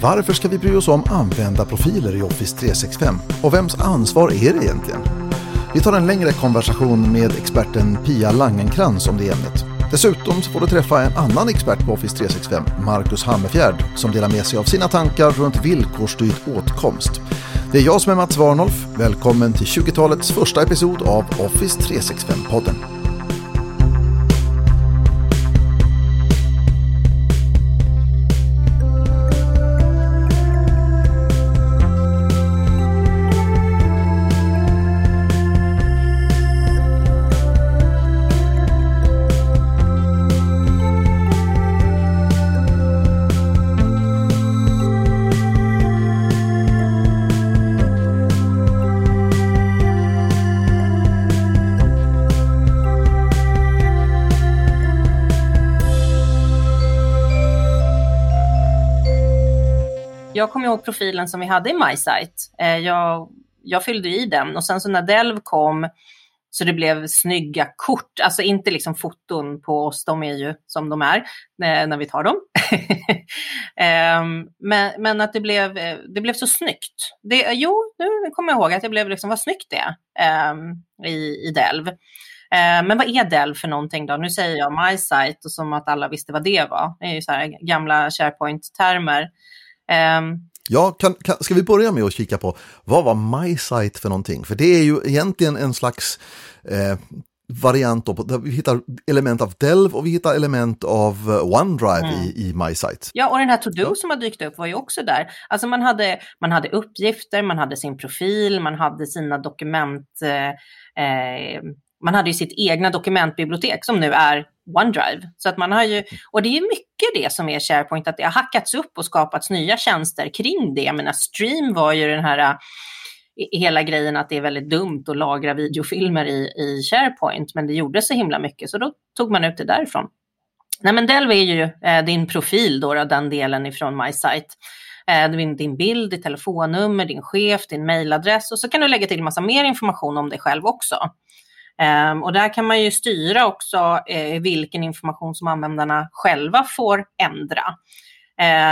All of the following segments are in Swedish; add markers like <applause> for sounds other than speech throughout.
Varför ska vi bry oss om användarprofiler i Office 365? Och vems ansvar är det egentligen? Vi tar en längre konversation med experten Pia Langenkrans om det ämnet. Dessutom så får du träffa en annan expert på Office 365, Marcus Hammerfjärd, som delar med sig av sina tankar runt villkorsstyrd åtkomst. Det är jag som är Mats Warnolf. Välkommen till 20-talets första episod av Office 365-podden. Jag kommer ihåg profilen som vi hade i MySite. Eh, jag, jag fyllde i den och sen så när Delv kom så det blev snygga kort, alltså inte liksom foton på oss, de är ju som de är eh, när vi tar dem. <laughs> Ehm, men, men att det blev, eh, det blev så snyggt. Det, jo, nu kommer jag ihåg att jag blev liksom, vad snyggt det är ehm, i, i Delv. Ehm, men vad är Delv för någonting då? Nu säger jag MySite och som att alla visste vad det var. Det är ju så här gamla SharePoint-termer. Um, ja, kan, kan, ska vi börja med att kika på vad var MySite för någonting? För det är ju egentligen en slags eh, variant då, där vi hittar element av Delv och vi hittar element av eh, OneDrive mm. i, i MySite. Ja, och den här To-Do ja. som har dykt upp var ju också där. Alltså man hade, man hade uppgifter, man hade sin profil, man hade sina dokument, eh, eh man hade ju sitt egna dokumentbibliotek som nu är OneDrive. Så att man har ju, och det är mycket det som är SharePoint, att det har hackats upp och skapats nya tjänster kring det. Jag menar, Stream var ju den här hela grejen att det är väldigt dumt att lagra videofilmer i, i SharePoint, men det gjorde så himla mycket, så då tog man ut det därifrån. Nej, men Delve är ju eh, din profil, då, då, den delen ifrån MySite. Eh, din bild, ditt telefonnummer, din chef, din mailadress och så kan du lägga till massa mer information om dig själv också. Um, och där kan man ju styra också eh, vilken information som användarna själva får ändra.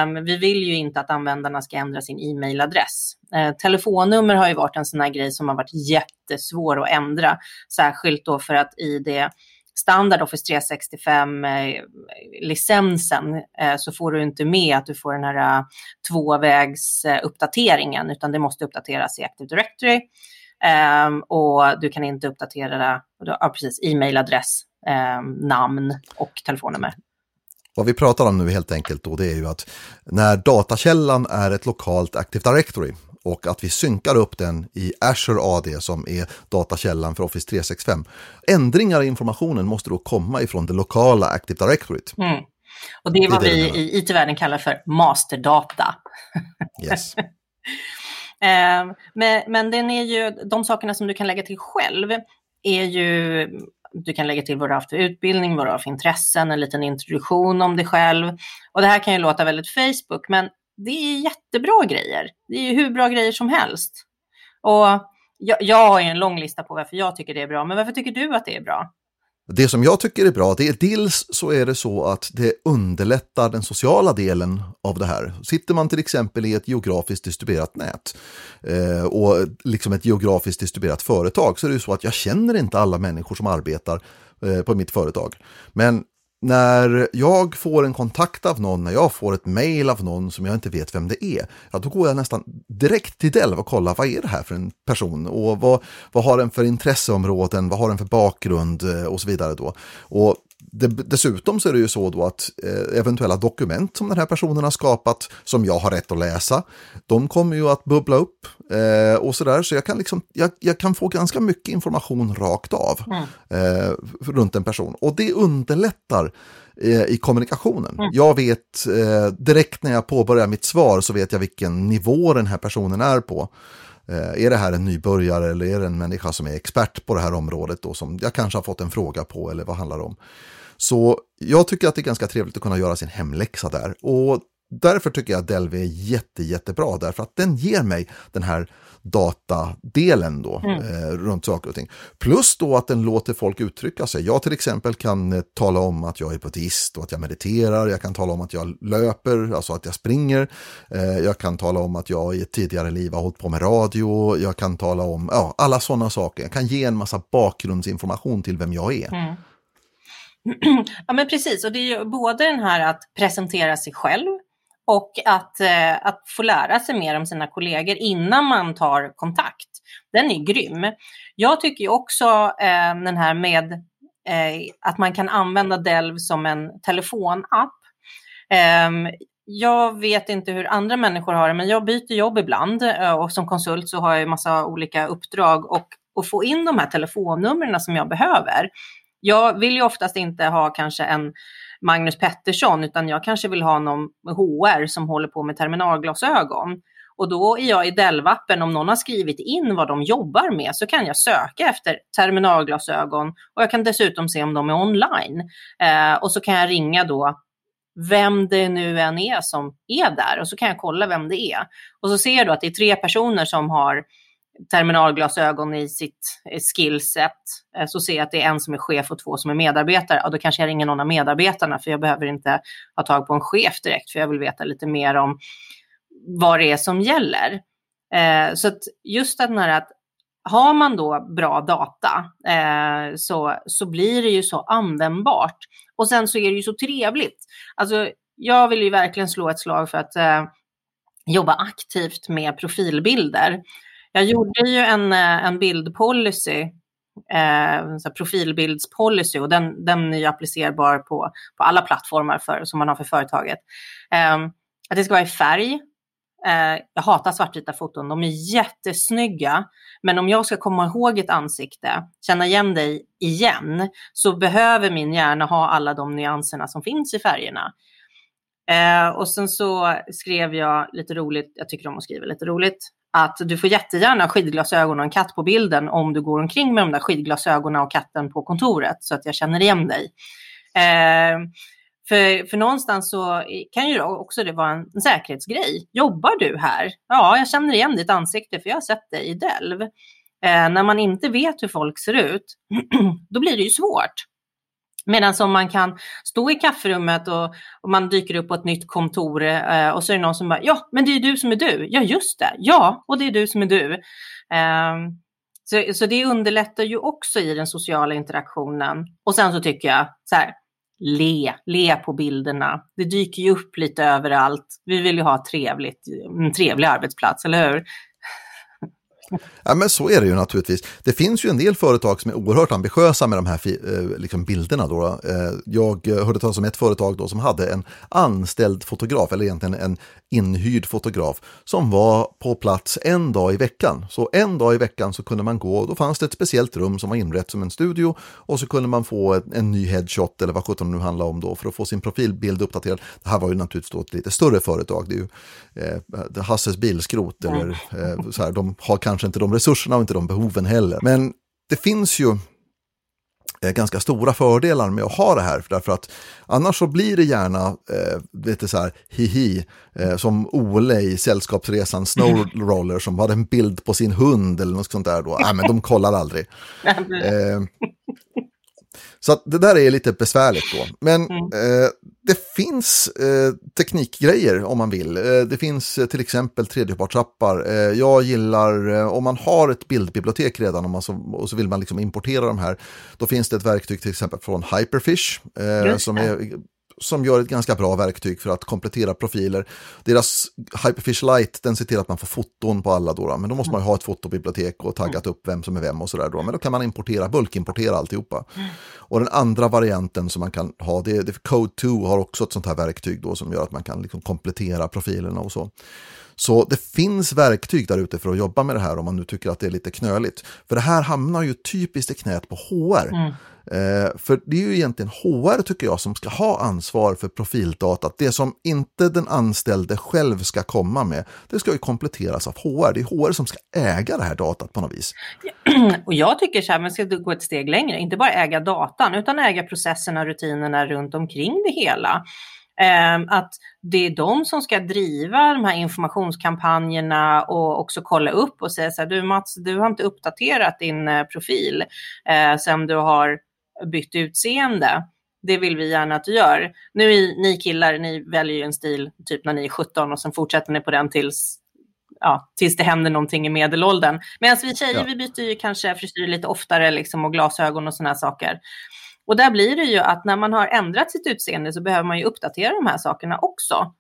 Um, vi vill ju inte att användarna ska ändra sin e-mailadress. Uh, telefonnummer har ju varit en sån här grej som har varit jättesvår att ändra, särskilt då för att i det standard Office 365-licensen eh, eh, så får du inte med att du får den här tvåvägsuppdateringen, utan det måste uppdateras i Active Directory. Um, och du kan inte uppdatera ja, precis, e-mailadress, um, namn och telefonnummer. Vad vi pratar om nu helt enkelt då det är ju att när datakällan är ett lokalt Active Directory och att vi synkar upp den i Azure AD som är datakällan för Office 365. Ändringar i informationen måste då komma ifrån det lokala Active Directory. Mm. Och det är vad det är vi i IT-världen kallar för masterdata. Yes. <laughs> Eh, men, men den är ju, de sakerna som du kan lägga till själv är ju, du kan lägga till vad du har haft för utbildning, vad du har för intressen, en liten introduktion om dig själv. Och det här kan ju låta väldigt Facebook, men det är jättebra grejer. Det är ju hur bra grejer som helst. Och jag, jag har en lång lista på varför jag tycker det är bra, men varför tycker du att det är bra? Det som jag tycker är bra, det är dels så är det så att det underlättar den sociala delen av det här. Sitter man till exempel i ett geografiskt distribuerat nät eh, och liksom ett geografiskt distribuerat företag så är det ju så att jag känner inte alla människor som arbetar eh, på mitt företag. Men när jag får en kontakt av någon, när jag får ett mail av någon som jag inte vet vem det är, ja, då går jag nästan direkt till Delv och kollar vad är det här för en person och vad, vad har den för intresseområden, vad har den för bakgrund eh, och så vidare. Då. Och dessutom så är det ju så då att eh, eventuella dokument som den här personen har skapat som jag har rätt att läsa, de kommer ju att bubbla upp eh, och sådär. Så jag kan, liksom, jag, jag, kan få ganska mycket information rakt av mm. eh, runt en person. Och det underlättar i kommunikationen. Mm. Jag vet direkt när jag påbörjar mitt svar så vet jag vilken nivå den här personen är på. Är det här en nybörjare eller är det en människa som är expert på det här området då som jag kanske har fått en fråga på eller vad handlar det om? Så jag tycker att det är ganska trevligt att kunna göra sin hemläxa där. Och därför tycker jag att Delve är jätte, jättebra därför att den ger mig den här datadelen då mm. eh, runt saker och ting. Plus då att den låter folk uttrycka sig. Jag till exempel kan eh, tala om att jag är buddhist och att jag mediterar. Jag kan tala om att jag löper, alltså att jag springer. Eh, jag kan tala om att jag i ett tidigare liv har hållit på med radio. Jag kan tala om ja, alla sådana saker. Jag kan ge en massa bakgrundsinformation till vem jag är. Mm. <clears throat> Ja men precis, och det är ju både den här att presentera sig själv och att, eh, att få lära sig mer om sina kollegor innan man tar kontakt. Den är grym. Jag tycker också eh, den här med eh, att man kan använda Delv som en telefonapp. Eh, jag vet inte hur andra människor har det, men jag byter jobb ibland eh, och som konsult så har jag en massa olika uppdrag och att få in de här telefonnumren som jag behöver. Jag vill ju oftast inte ha kanske en Magnus Pettersson, utan jag kanske vill ha någon HR som håller på med terminalglasögon. Och då är jag i Delvappen, om någon har skrivit in vad de jobbar med så kan jag söka efter terminalglasögon och jag kan dessutom se om de är online. Eh, och så kan jag ringa då vem det nu än är som är där och så kan jag kolla vem det är. Och så ser jag då att det är tre personer som har terminalglasögon i sitt eh, skillset eh, så ser jag att det är en som är chef och två som är medarbetare. Ja, då kanske jag ringer någon av medarbetarna för jag behöver inte ha tag på en chef direkt för jag vill veta lite mer om vad det är som gäller. Eh, så att just den här att har man då bra data så, så blir det ju så användbart. Och sen så är det ju så trevligt. Alltså, jag vill ju verkligen slå ett slag för att jobba aktivt med profilbilder. Jag gjorde ju en, eh, en bildpolicy, eh, profilbildspolicy och den, den är ju applicerbar på, på alla plattformar för, som man har för företaget. Ehm, att det ska vara i färg. Eh, jag hatar svartvita foton, de är jättesnygga. Men om jag ska komma ihåg ett ansikte, känna igen dig igen, så behöver min hjärna ha alla de nyanserna som finns i färgerna. Eh, och sen så skrev jag lite roligt, jag tycker om att skriva lite roligt, att du får jättegärna skidglasögon och en katt på bilden om du går omkring med de där skidglasögonen och katten på kontoret så att jag känner igen dig. Eh, för, för någonstans så kan ju också det vara en, säkerhetsgrej. Jobbar du här? Ja, jag känner igen ditt ansikte för jag har sett dig i Delv. Eh, när man inte vet hur folk ser ut, <clears throat> då blir det ju svårt. Medan om man kan stå i kafferummet och, och, man dyker upp på ett nytt kontor eh, och så är det någon som bara, ja, men det är du som är du. Ja, just det. Ja, och det är du som är du. Eh, så, så det underlättar ju också i den sociala interaktionen. Och sen så tycker jag så här, le, le på bilderna. Det dyker ju upp lite överallt. Vi vill ju ha trevligt, en trevlig arbetsplats, eller hur? Ja, men så är det ju naturligtvis. Det finns ju en del företag som är oerhört ambitiösa med de här eh, liksom bilderna. Då. Eh, jag hörde talas om ett företag då som hade en anställd fotograf, eller egentligen en inhyrd fotograf, som var på plats en dag i veckan. Så en dag i veckan så kunde man gå, då fanns det ett speciellt rum som var inrett som en studio och så kunde man få en, en ny headshot eller vad sjutton nu handlar om då för att få sin profilbild uppdaterad. Det här var ju naturligtvis då ett lite större företag, det är ju eh, Hasses bilskrot eller eh, så här, de har kanske kanske inte de resurserna och inte de behoven heller. Men det finns ju eh, ganska stora fördelar med att ha det här. Därför att annars så blir det gärna eh, lite så här hihi, eh, som Ole i Sällskapsresan Snowroller som hade en bild på sin hund eller något sånt där då. Nej, men de kollar aldrig. <laughs> eh, så det där är lite besvärligt då. Men mm. eh, det finns eh, teknikgrejer om man vill. Eh, det finns eh, till exempel tredjepartsappar. Eh, jag gillar, eh, om man har ett bildbibliotek redan och, man så, och så vill man liksom importera de här, då finns det ett verktyg till exempel från Hyperfish som är som gör ett ganska bra verktyg för att komplettera profiler. Deras Hyperfish Lite, den ser till att man får foton på alla då, men då måste man ju ha ett fotobibliotek och taggat upp vem som är vem och sådär då, men då kan man importera, bulkimportera alltihopa. Och den andra varianten som man kan ha, det är Code2 har också ett sånt här verktyg då som gör att man kan liksom komplettera profilerna och så. Så det finns verktyg där ute för att jobba med det här om man nu tycker att det är lite knöligt. För det här hamnar ju typiskt i knät på HR. Mm. Eh, för det är ju egentligen HR tycker jag som ska ha ansvar för profildatat. Det som inte den anställde själv ska komma med, det ska ju kompletteras av HR. Det är HR som ska äga det här datat på något vis. <clears throat> Och jag tycker så här, man ska gå ett steg längre, inte bara äga datan utan äga processerna, rutinerna runt omkring det hela. Eh, att det är de som ska driva de här informationskampanjerna och också kolla upp och säga så här, du Mats, du har inte uppdaterat din eh, profil eh, sen du har bytt utseende. Det vill vi gärna att du gör. Nu är ni killar, ni väljer ju en stil typ när ni är 17 och sen fortsätter ni på den tills ja, tills det händer någonting i medelåldern. Medan vi tjejer, ja. vi byter ju kanske frisyr lite oftare liksom, och glasögon och sådana saker. Och där blir det ju att när man har ändrat sitt utseende så behöver man ju uppdatera de här sakerna också.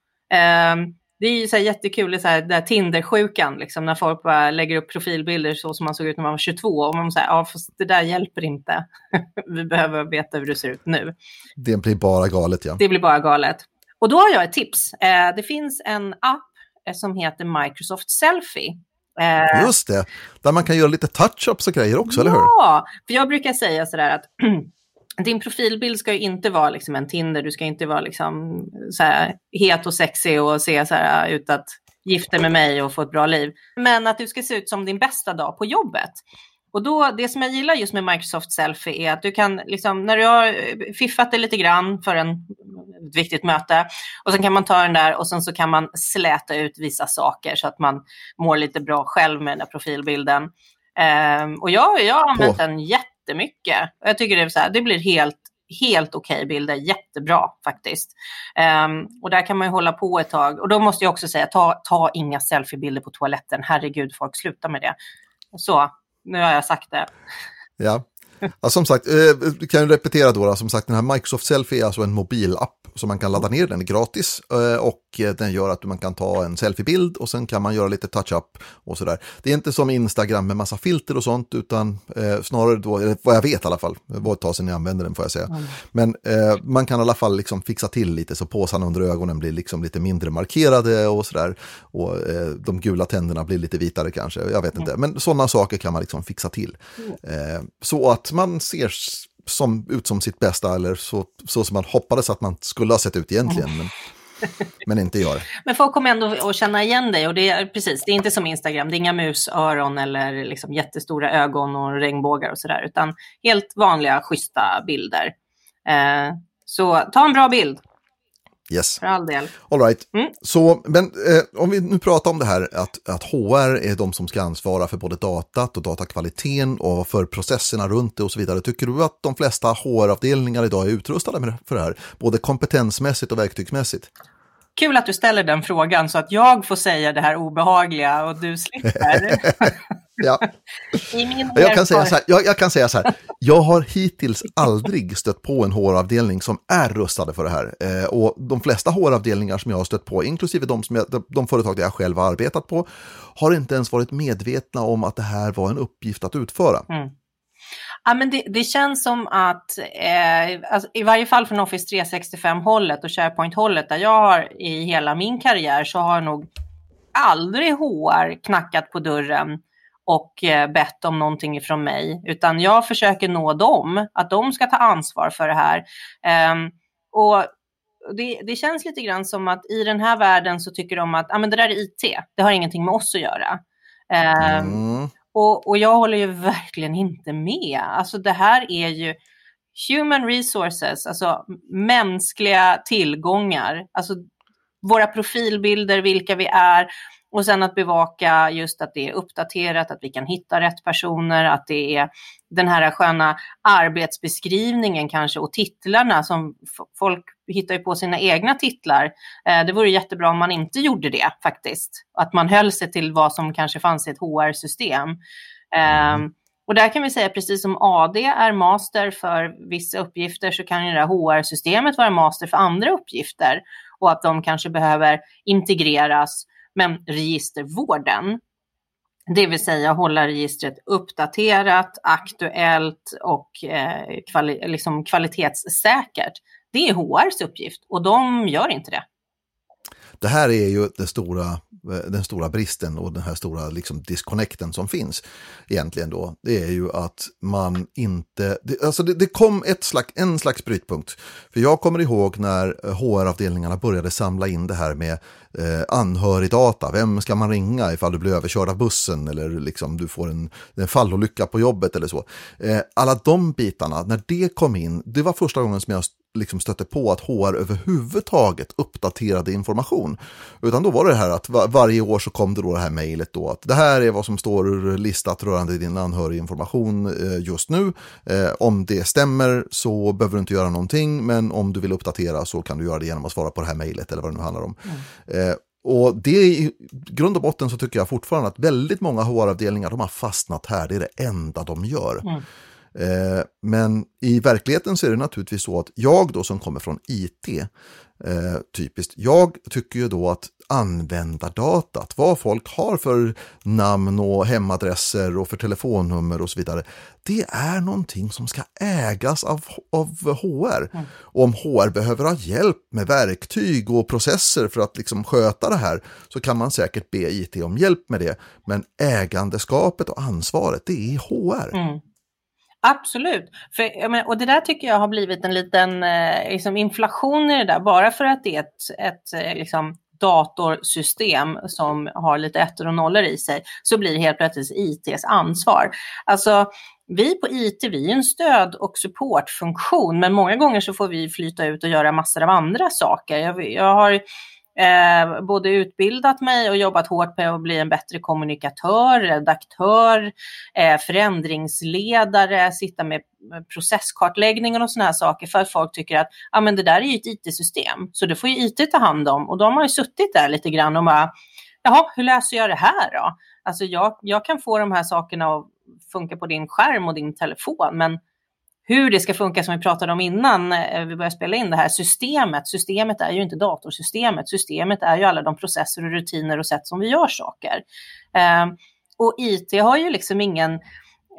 Um, det är ju så här jättekul, så här, där Tinder-sjukan, liksom, när folk bara lägger upp profilbilder så som man såg ut när man var 22. Och man säger, ja fast det där hjälper inte. <laughs> Vi behöver veta hur du ser ut nu. Det blir bara galet ja. Det blir bara galet. Och då har jag ett tips. Eh, det finns en app eh, som heter Microsoft Selfie. Eh, Just det, där man kan göra lite touch-ups och grejer också, ja, eller hur? Ja, för jag brukar säga sådär att <clears throat> din profilbild ska ju inte vara liksom en Tinder, du ska inte vara liksom så här het och sexig och se så här ut att gifta med mig och få ett bra liv. Men att du ska se ut som din bästa dag på jobbet. Och då, det som jag gillar just med Microsoft Selfie är att du kan, liksom, när du har fiffat det lite grann för en, ett viktigt möte, och sen kan man ta den där och sen så kan man släta ut vissa saker så att man mår lite bra själv med den där profilbilden. Um, och jag, jag har använt den jätte jättemycket. Jag tycker det, är så här, det blir helt, helt okej okay bilder, jättebra faktiskt. Um, och där kan man ju hålla på ett tag. Och då måste jag också säga, ta, ta inga selfiebilder på toaletten. Herregud, folk sluta med det. Så, nu har jag sagt det. Ja, ja som sagt, eh, kan jag repetera då, då, som sagt den här Microsoft Selfie är alltså en mobilapp som man kan ladda ner den är gratis eh, och den gör att man kan ta en selfiebild och sen kan man göra lite touch-up och sådär. Det är inte som Instagram med massa filter och sånt utan eh, snarare då, vad jag vet i alla fall, det var ett tag sedan jag använde den får jag säga. Mm. Men eh, man kan i alla fall liksom fixa till lite så påsarna under ögonen blir liksom lite mindre markerade och sådär. Och eh, de gula tänderna blir lite vitare kanske, jag vet inte. Men sådana saker kan man liksom fixa till. Mm. Eh, så att man ser som, ut som sitt bästa eller så, så som man hoppades att man skulle ha sett ut egentligen. Men, <laughs> men inte jag. Men folk kommer ändå att känna igen dig och det är precis, det är inte som Instagram, det är inga musöron eller liksom jättestora ögon och regnbågar och sådär, utan helt vanliga schyssta bilder. Eh, så ta en bra bild. Yes. För all del. All right. Mm. Så, men eh, om vi nu pratar om det här att, att HR är de som ska ansvara för både datat och datakvaliteten och för processerna runt det och så vidare. Tycker du att de flesta HR-avdelningar idag är utrustade med, för det här? Både kompetensmässigt och verktygsmässigt? Kul att du ställer den frågan så att jag får säga det här obehagliga och du slipper. <laughs> ja. jag, kan säga så här, jag, jag, kan säga så här, jag har hittills aldrig stött på en HR-avdelning som är rustade för det här. Eh, och de flesta HR-avdelningar som jag har stött på, inklusive de, som jag, de, de företag där jag själv har arbetat på, har inte ens varit medvetna om att det här var en uppgift att utföra. Mm. Ja, men det, det, känns som att, eh, alltså, i varje fall från Office 365-hållet och SharePoint-hållet, där jag har i hela min karriär, så har nog aldrig HR knackat på dörren och eh, bett om någonting ifrån mig, utan jag försöker nå dem, att de ska ta ansvar för det här. Eh, och det, det, känns lite grann som att i den här världen så tycker de att ah, men det där är IT, det har ingenting med oss att göra. Eh, mm. Och, och jag håller ju verkligen inte med. Alltså det här är ju human resources, alltså mänskliga tillgångar, alltså våra profilbilder, vilka vi är och sen att bevaka just att det är uppdaterat, att vi kan hitta rätt personer, att det är den här sköna arbetsbeskrivningen kanske och titlarna som folk hittar ju på sina egna titlar. Eh, det vore jättebra om man inte gjorde det faktiskt. Att man höll sig till vad som kanske fanns i ett HR-system. Mm. Och där kan vi säga, precis som AD är master för vissa uppgifter, så kan ju det här HR-systemet vara master för andra uppgifter. Och att de kanske behöver integreras. Men registervården, det vill säga hålla registret uppdaterat, aktuellt och eh, kvali liksom kvalitetssäkert, det är HRs uppgift och de gör inte det. Det här är ju den stora eh, den stora bristen och den här stora liksom, disconnecten som finns egentligen då, det är ju att man inte, det, alltså det, det, kom ett slags, en slags brytpunkt. För jag kommer ihåg när eh, HR-avdelningarna började samla in det här med eh, anhörigdata, vem ska man ringa ifall du blir överkörd av bussen eller liksom du får en, en fallolycka på jobbet eller så. Eh, alla de bitarna, när det kom in, det var första gången som jag liksom stötte på att HR överhuvudtaget uppdaterade information. Utan då var det här att var, varje år så kom det då det här mejlet då att det här är vad som står listat rörande din anhöriginformation eh, just nu. Eh, om det stämmer så behöver du inte göra någonting men om du vill uppdatera så kan du göra det genom att svara på det här mejlet eller vad det nu handlar om. Mm. Eh, och det i grund och botten så tycker jag fortfarande att väldigt många HR-avdelningar de har fastnat här, det är det enda de gör. Mm. Eh, men i verkligheten så är det naturligtvis så att jag då som kommer från IT, eh, typiskt, jag tycker ju då att användardatat, vad folk har för namn och hemadresser och för telefonnummer och så vidare, det är någonting som ska ägas av, av HR. Mm. Och om HR behöver ha hjälp med verktyg och processer för att liksom sköta det här så kan man säkert be IT om hjälp med det. Men ägandeskapet och ansvaret, det är HR. Mm. Absolut. För, menar, och det där tycker jag har blivit en liten eh, liksom inflation i det där. Bara för att det är ett, ett eh, liksom, datorsystem som har lite ettor och nollor i sig så blir det helt plötsligt ITs ansvar. Alltså, vi på IT, vi är en stöd och supportfunktion, men många gånger så får vi flyta ut och göra massor av andra saker. Jag, jag har eh, både utbildat mig och jobbat hårt på att bli en bättre kommunikatör, redaktör, eh, förändringsledare, sitta med processkartläggning och sådana här saker för att folk tycker att ah, men det där är ju ett IT-system, så det får ju IT ta hand om. Och de har ju suttit där lite grann och bara, jaha, hur löser jag det här då? Alltså jag, jag kan få de här sakerna att funka på din skärm och din telefon, men hur det ska funka som vi pratade om innan eh, vi började spela in det här systemet. Systemet är ju inte datorsystemet. Systemet är ju alla de processer och rutiner och sätt som vi gör saker. Eh, och IT har ju liksom ingen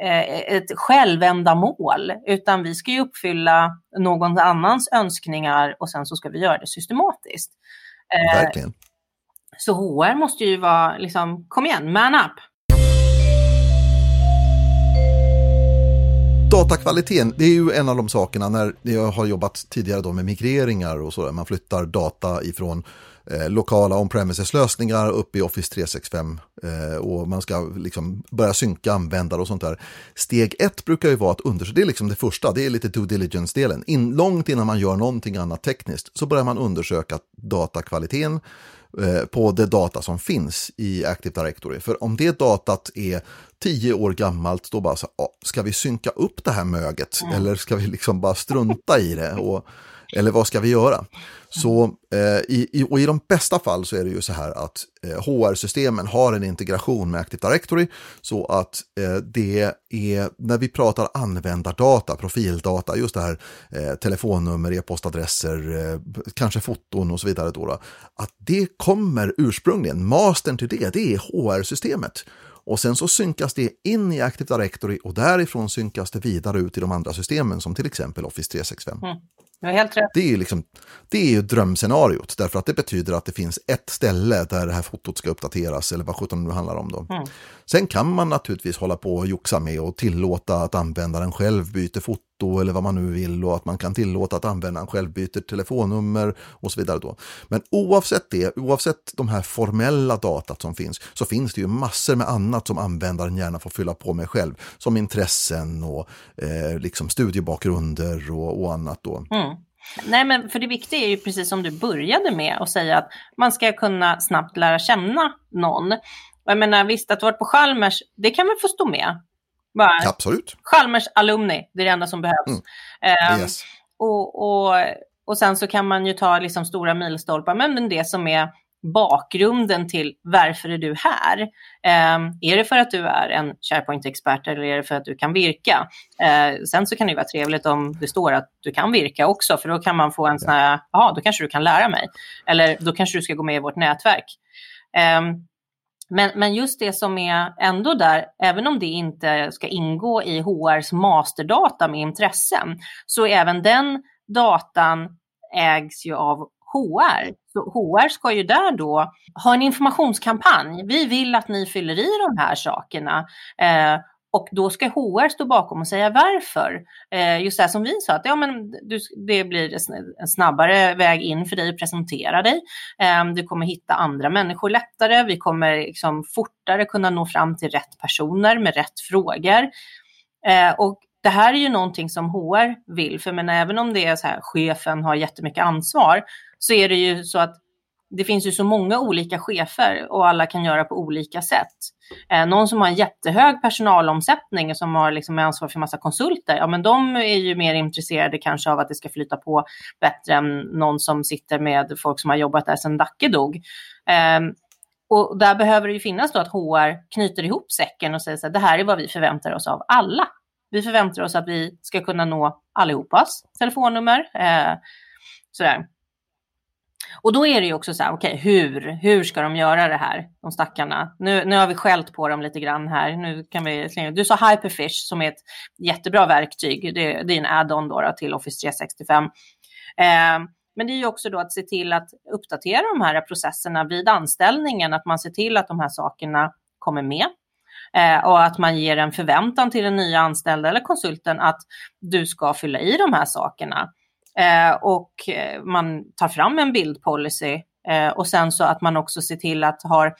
eh, ett självändamål, utan vi ska ju uppfylla någon annans önskningar och sen så ska vi göra det systematiskt. Verkligen. Så HR måste ju vara, liksom, kom igen, man up. Datakvaliteten, det är ju en av de sakerna när jag har jobbat tidigare då med migreringar och sådär. man flyttar data ifrån eh, lokala on-premises-lösningar upp i Office 365 eh, och man ska liksom börja synka användare och sånt där. Steg ett brukar ju vara att undersöka, det är liksom det första, det är lite due diligence-delen. In, långt innan man gör någonting annat tekniskt så börjar man undersöka datakvaliteten Eh, på det data som finns i Active Directory. För om det datat är tio år gammalt, då bara så, ska vi synka upp det här möget mm. eller ska vi liksom bara strunta i det? Och, eller vad ska vi göra? Så, eh, i, och i de bästa fall så är det ju så här att eh, HR-systemen har en integration med Active Directory så att eh, det är, när vi pratar användardata, profildata, just det här eh, telefonnummer, e-postadresser, eh, kanske foton och så vidare, då, då, att det kommer ursprungligen, mastern till det, det är HR-systemet. Och sen så synkas det in i Active Directory och därifrån synkas det vidare ut i de andra systemen som till exempel Office 365. Mm. Har helt rätt. Det är, liksom, det är ju drömscenariot, därför att det betyder att det finns ett ställe där det här fotot ska uppdateras, eller vad sjutton det nu handlar om. Då. Mm. Sen kan man naturligtvis hålla på och joxa med och tillåta att användaren själv byter foto eller vad man nu vill och att man kan tillåta att användaren själv byter telefonnummer och så vidare. Då. Men oavsett det, oavsett de här formella datat som finns, så finns det ju massor med annat som användaren gärna får fylla på med själv, som intressen och eh, liksom studiebakgrunder och, och annat. Då. Mm. Nej, men för det viktiga är ju precis som du började med att säga att man ska kunna snabbt lära känna någon. Och jag menar visst, att du varit på Chalmers, det kan väl få stå med? Bara, Absolut. Chalmers alumni, det är det enda som behövs. Mm. Um, yes. och, och, och sen så kan man ju ta liksom stora milstolpar, men det som är bakgrunden till varför är du här? Eh, är det för att du är en SharePoint-expert eller är det för att du kan virka? Eh, sen så kan det vara trevligt om det står att du kan virka också, för då kan man få en sån här, ja, då kanske du kan lära mig. Eller då kanske du ska gå med i vårt nätverk. Eh, men, men just det som är ändå där, även om det inte ska ingå i HRs masterdata med intressen, så även den datan ägs ju av HR. Så HR ska ju där då ha en informationskampanj. Vi vill att ni fyller i de här sakerna. Eh, och då ska HR stå bakom och säga varför. Eh, just det här som vi sa, att ja, men du, det blir en snabbare väg in för dig att presentera dig. Eh, du kommer hitta andra människor lättare. Vi kommer liksom fortare kunna nå fram till rätt personer med rätt frågor. Eh, och det här är ju någonting som HR vill, för men även om det är så här, chefen har jättemycket ansvar, så är det ju så att det finns ju så många olika chefer och alla kan göra på olika sätt. Eh, någon som har en jättehög personalomsättning och som har liksom ansvar för massa konsulter, ja men de är ju mer intresserade kanske av att det ska flyta på bättre än någon som sitter med folk som har jobbat där sedan Dacke dog. Eh, och där behöver det ju finnas då att HR knyter ihop säcken och säger så här, det här är vad vi förväntar oss av alla. Vi förväntar oss att vi ska kunna nå allihopas telefonnummer. Eh, sådär. Och då är det ju också så här, okej, okay, hur, hur ska de göra det här, de stackarna? Nu, nu har vi skällt på dem lite grann här. Nu kan vi, du sa Hyperfish som är ett jättebra verktyg. Det, det är en add-on då, då till Office 365. Eh, men det är ju också då att se till att uppdatera de här processerna vid anställningen, att man ser till att de här sakerna kommer med. Eh, och att man ger en förväntan till den nya anställda eller konsulten att du ska fylla i de här sakerna. Eh, och eh, man tar fram en bildpolicy eh, och sen så att man också ser till att ha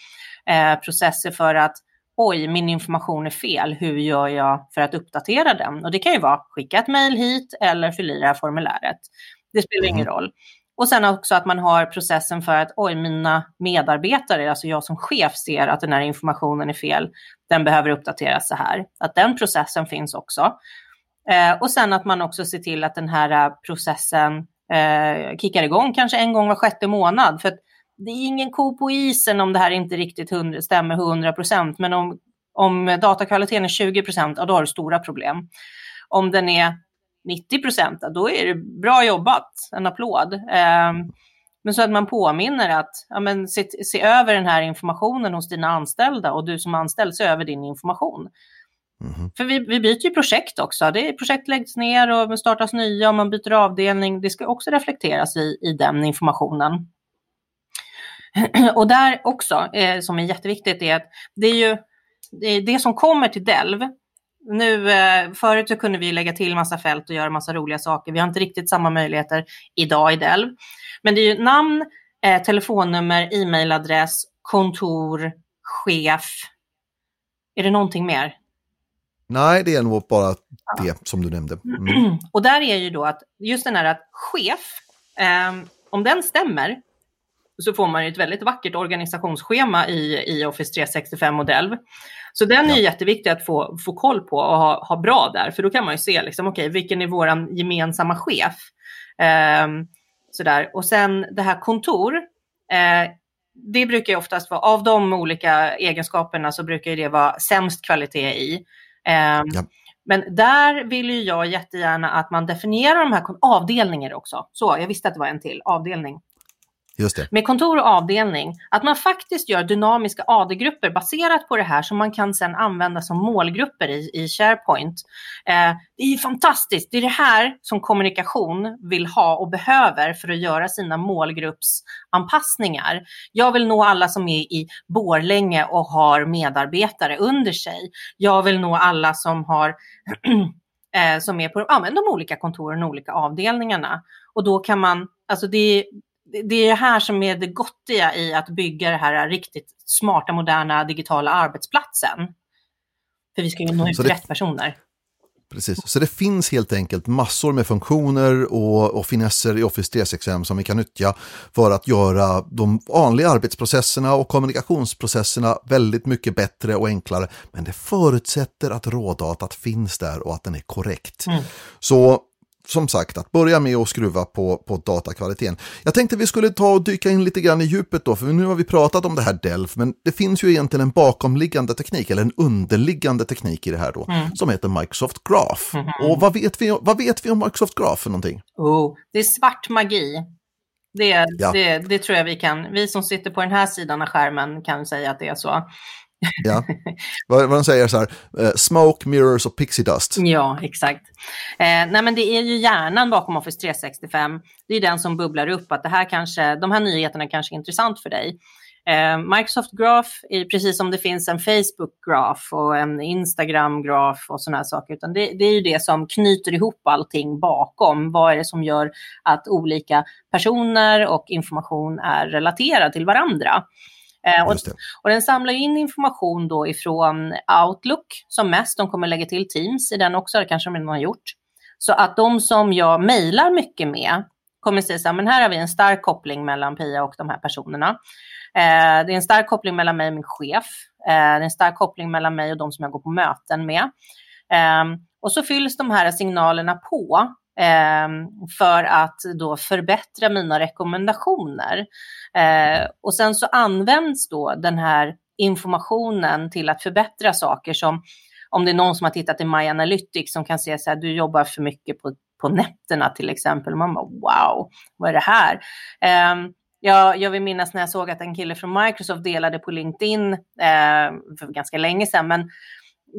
processer för att oj, min information är fel, hur gör jag för att uppdatera den? Och det kan ju vara skicka ett mejl hit eller fylla i det här formuläret. Det spelar mm. ingen roll. Och sen också att man har processen för att oj, mina medarbetare, alltså jag som chef ser att den här informationen är fel, den behöver uppdateras så här. Att den processen finns också. Eh, och sen att man också ser till att den här eh, processen eh, kickar igång kanske en gång var sjätte månad. För det är ingen ko på isen om det här inte riktigt stämmer 100 procent. Men om, om datakvaliteten är 20 procent, ja, då har du stora problem. Om den är 90 procent, då är det bra jobbat, en applåd. Eh, men så att man påminner att ja, men se, se, över den här informationen hos dina anställda och du som anställd, se över din information. Mm. För vi, vi byter ju projekt också. Det är, projekt läggs ner och startas nya och man byter avdelning. Det ska också reflekteras i, i den informationen. <clears throat> Och där också, eh, som är jätteviktigt, är att det är ju det, är det som kommer till Delv. Nu, eh, förut så kunde vi lägga till massa fält och göra massa roliga saker. Vi har inte riktigt samma möjligheter idag i Delv. Men det är ju namn, eh, telefonnummer, e-mailadress, kontor, chef. Är det någonting mer? Nej, det är nog bara ja. det som du nämnde. Mm. <clears throat> Och där är ju då att just den här att chef, eh, om den stämmer, så får man ju ett väldigt vackert organisationsschema i, i Office 365-modell. Så den är ja. jätteviktig att få, få koll på och ha, ha bra där, för då kan man ju se liksom, okay, vilken är vår gemensamma chef. Eh, sådär. Och sen det här kontor, eh, det brukar ju oftast vara, av de olika egenskaperna så brukar det vara sämst kvalitet i. Ehm, ja. Men där vill ju jag jättegärna att man definierar de här avdelningar också. Så, jag visste att det var en till, avdelning. Just det. Med kontor och avdelning, att man faktiskt gör dynamiska AD-grupper baserat på det här som man kan sedan använda som målgrupper i, i SharePoint. Eh, det är fantastiskt, det är det här som kommunikation vill ha och behöver för att göra sina målgruppsanpassningar. Jag vill nå alla som är i Borlänge och har medarbetare under sig. Jag vill nå alla som har <clears throat> eh, som är på ja, de olika kontoren och olika avdelningarna. Och då kan man, alltså det, det är det här som är det gottiga i att bygga det här riktigt smarta, moderna digitala arbetsplatsen. För vi ska ju nå ut till rätt personer. Precis, så det finns helt enkelt massor med funktioner och, och finesser i Office 365 som vi kan nyttja för att göra de vanliga arbetsprocesserna och kommunikationsprocesserna väldigt mycket bättre och enklare. Men det förutsätter att rådatat finns där och att den är korrekt. Mm. Så som sagt, att börja med att skruva på, på datakvaliteten. Jag tänkte vi skulle ta och dyka in lite grann i djupet då, för nu har vi pratat om det här DELF, men det finns ju egentligen en bakomliggande teknik, eller en underliggande teknik i det här då, mm. som heter Microsoft Graph. Mm -hmm. Och vad vet, vi, vad vet vi om Microsoft Graph för någonting? Oh, det är svart magi. Det, ja. det, det tror jag vi kan, vi som sitter på den här sidan av skärmen kan säga att det är så. Ja, <laughs> vad, vad de säger så här, uh, smoke, mirrors och pixie dust. Ja, exakt. Eh, nej men det är ju hjärnan bakom Office 365. Det är den som bubblar upp att det här kanske, de här nyheterna kanske är intressant för dig. Eh, Microsoft Graph är precis som det finns en Facebook Graph och en Instagram Graph och sådana här saker. Utan det, det, är ju det som knyter ihop allting bakom. Vad är det som gör att olika personer och information är relaterade till varandra? Eh, och, och, den samlar in information då ifrån Outlook som mest. De kommer lägga till Teams i den också, det kanske de redan har gjort. Så att de som jag mejlar mycket med kommer säga så här, men här har vi en stark koppling mellan Pia och de här personerna. Eh, det är en stark koppling mellan mig och min chef. Eh, det är en stark koppling mellan mig och de som jag går på möten med. Eh, och så fylls de här signalerna på Ehm, för att då förbättra mina rekommendationer. Ehm, och sen så används då den här informationen till att förbättra saker som om det är någon som har tittat i My Analytics som kan se så här, du jobbar för mycket på, på nätterna till exempel. Man bara, wow, vad är det här? Ehm, jag, jag vill minnas när jag såg att en kille från Microsoft delade på LinkedIn eh, för ganska länge sedan, men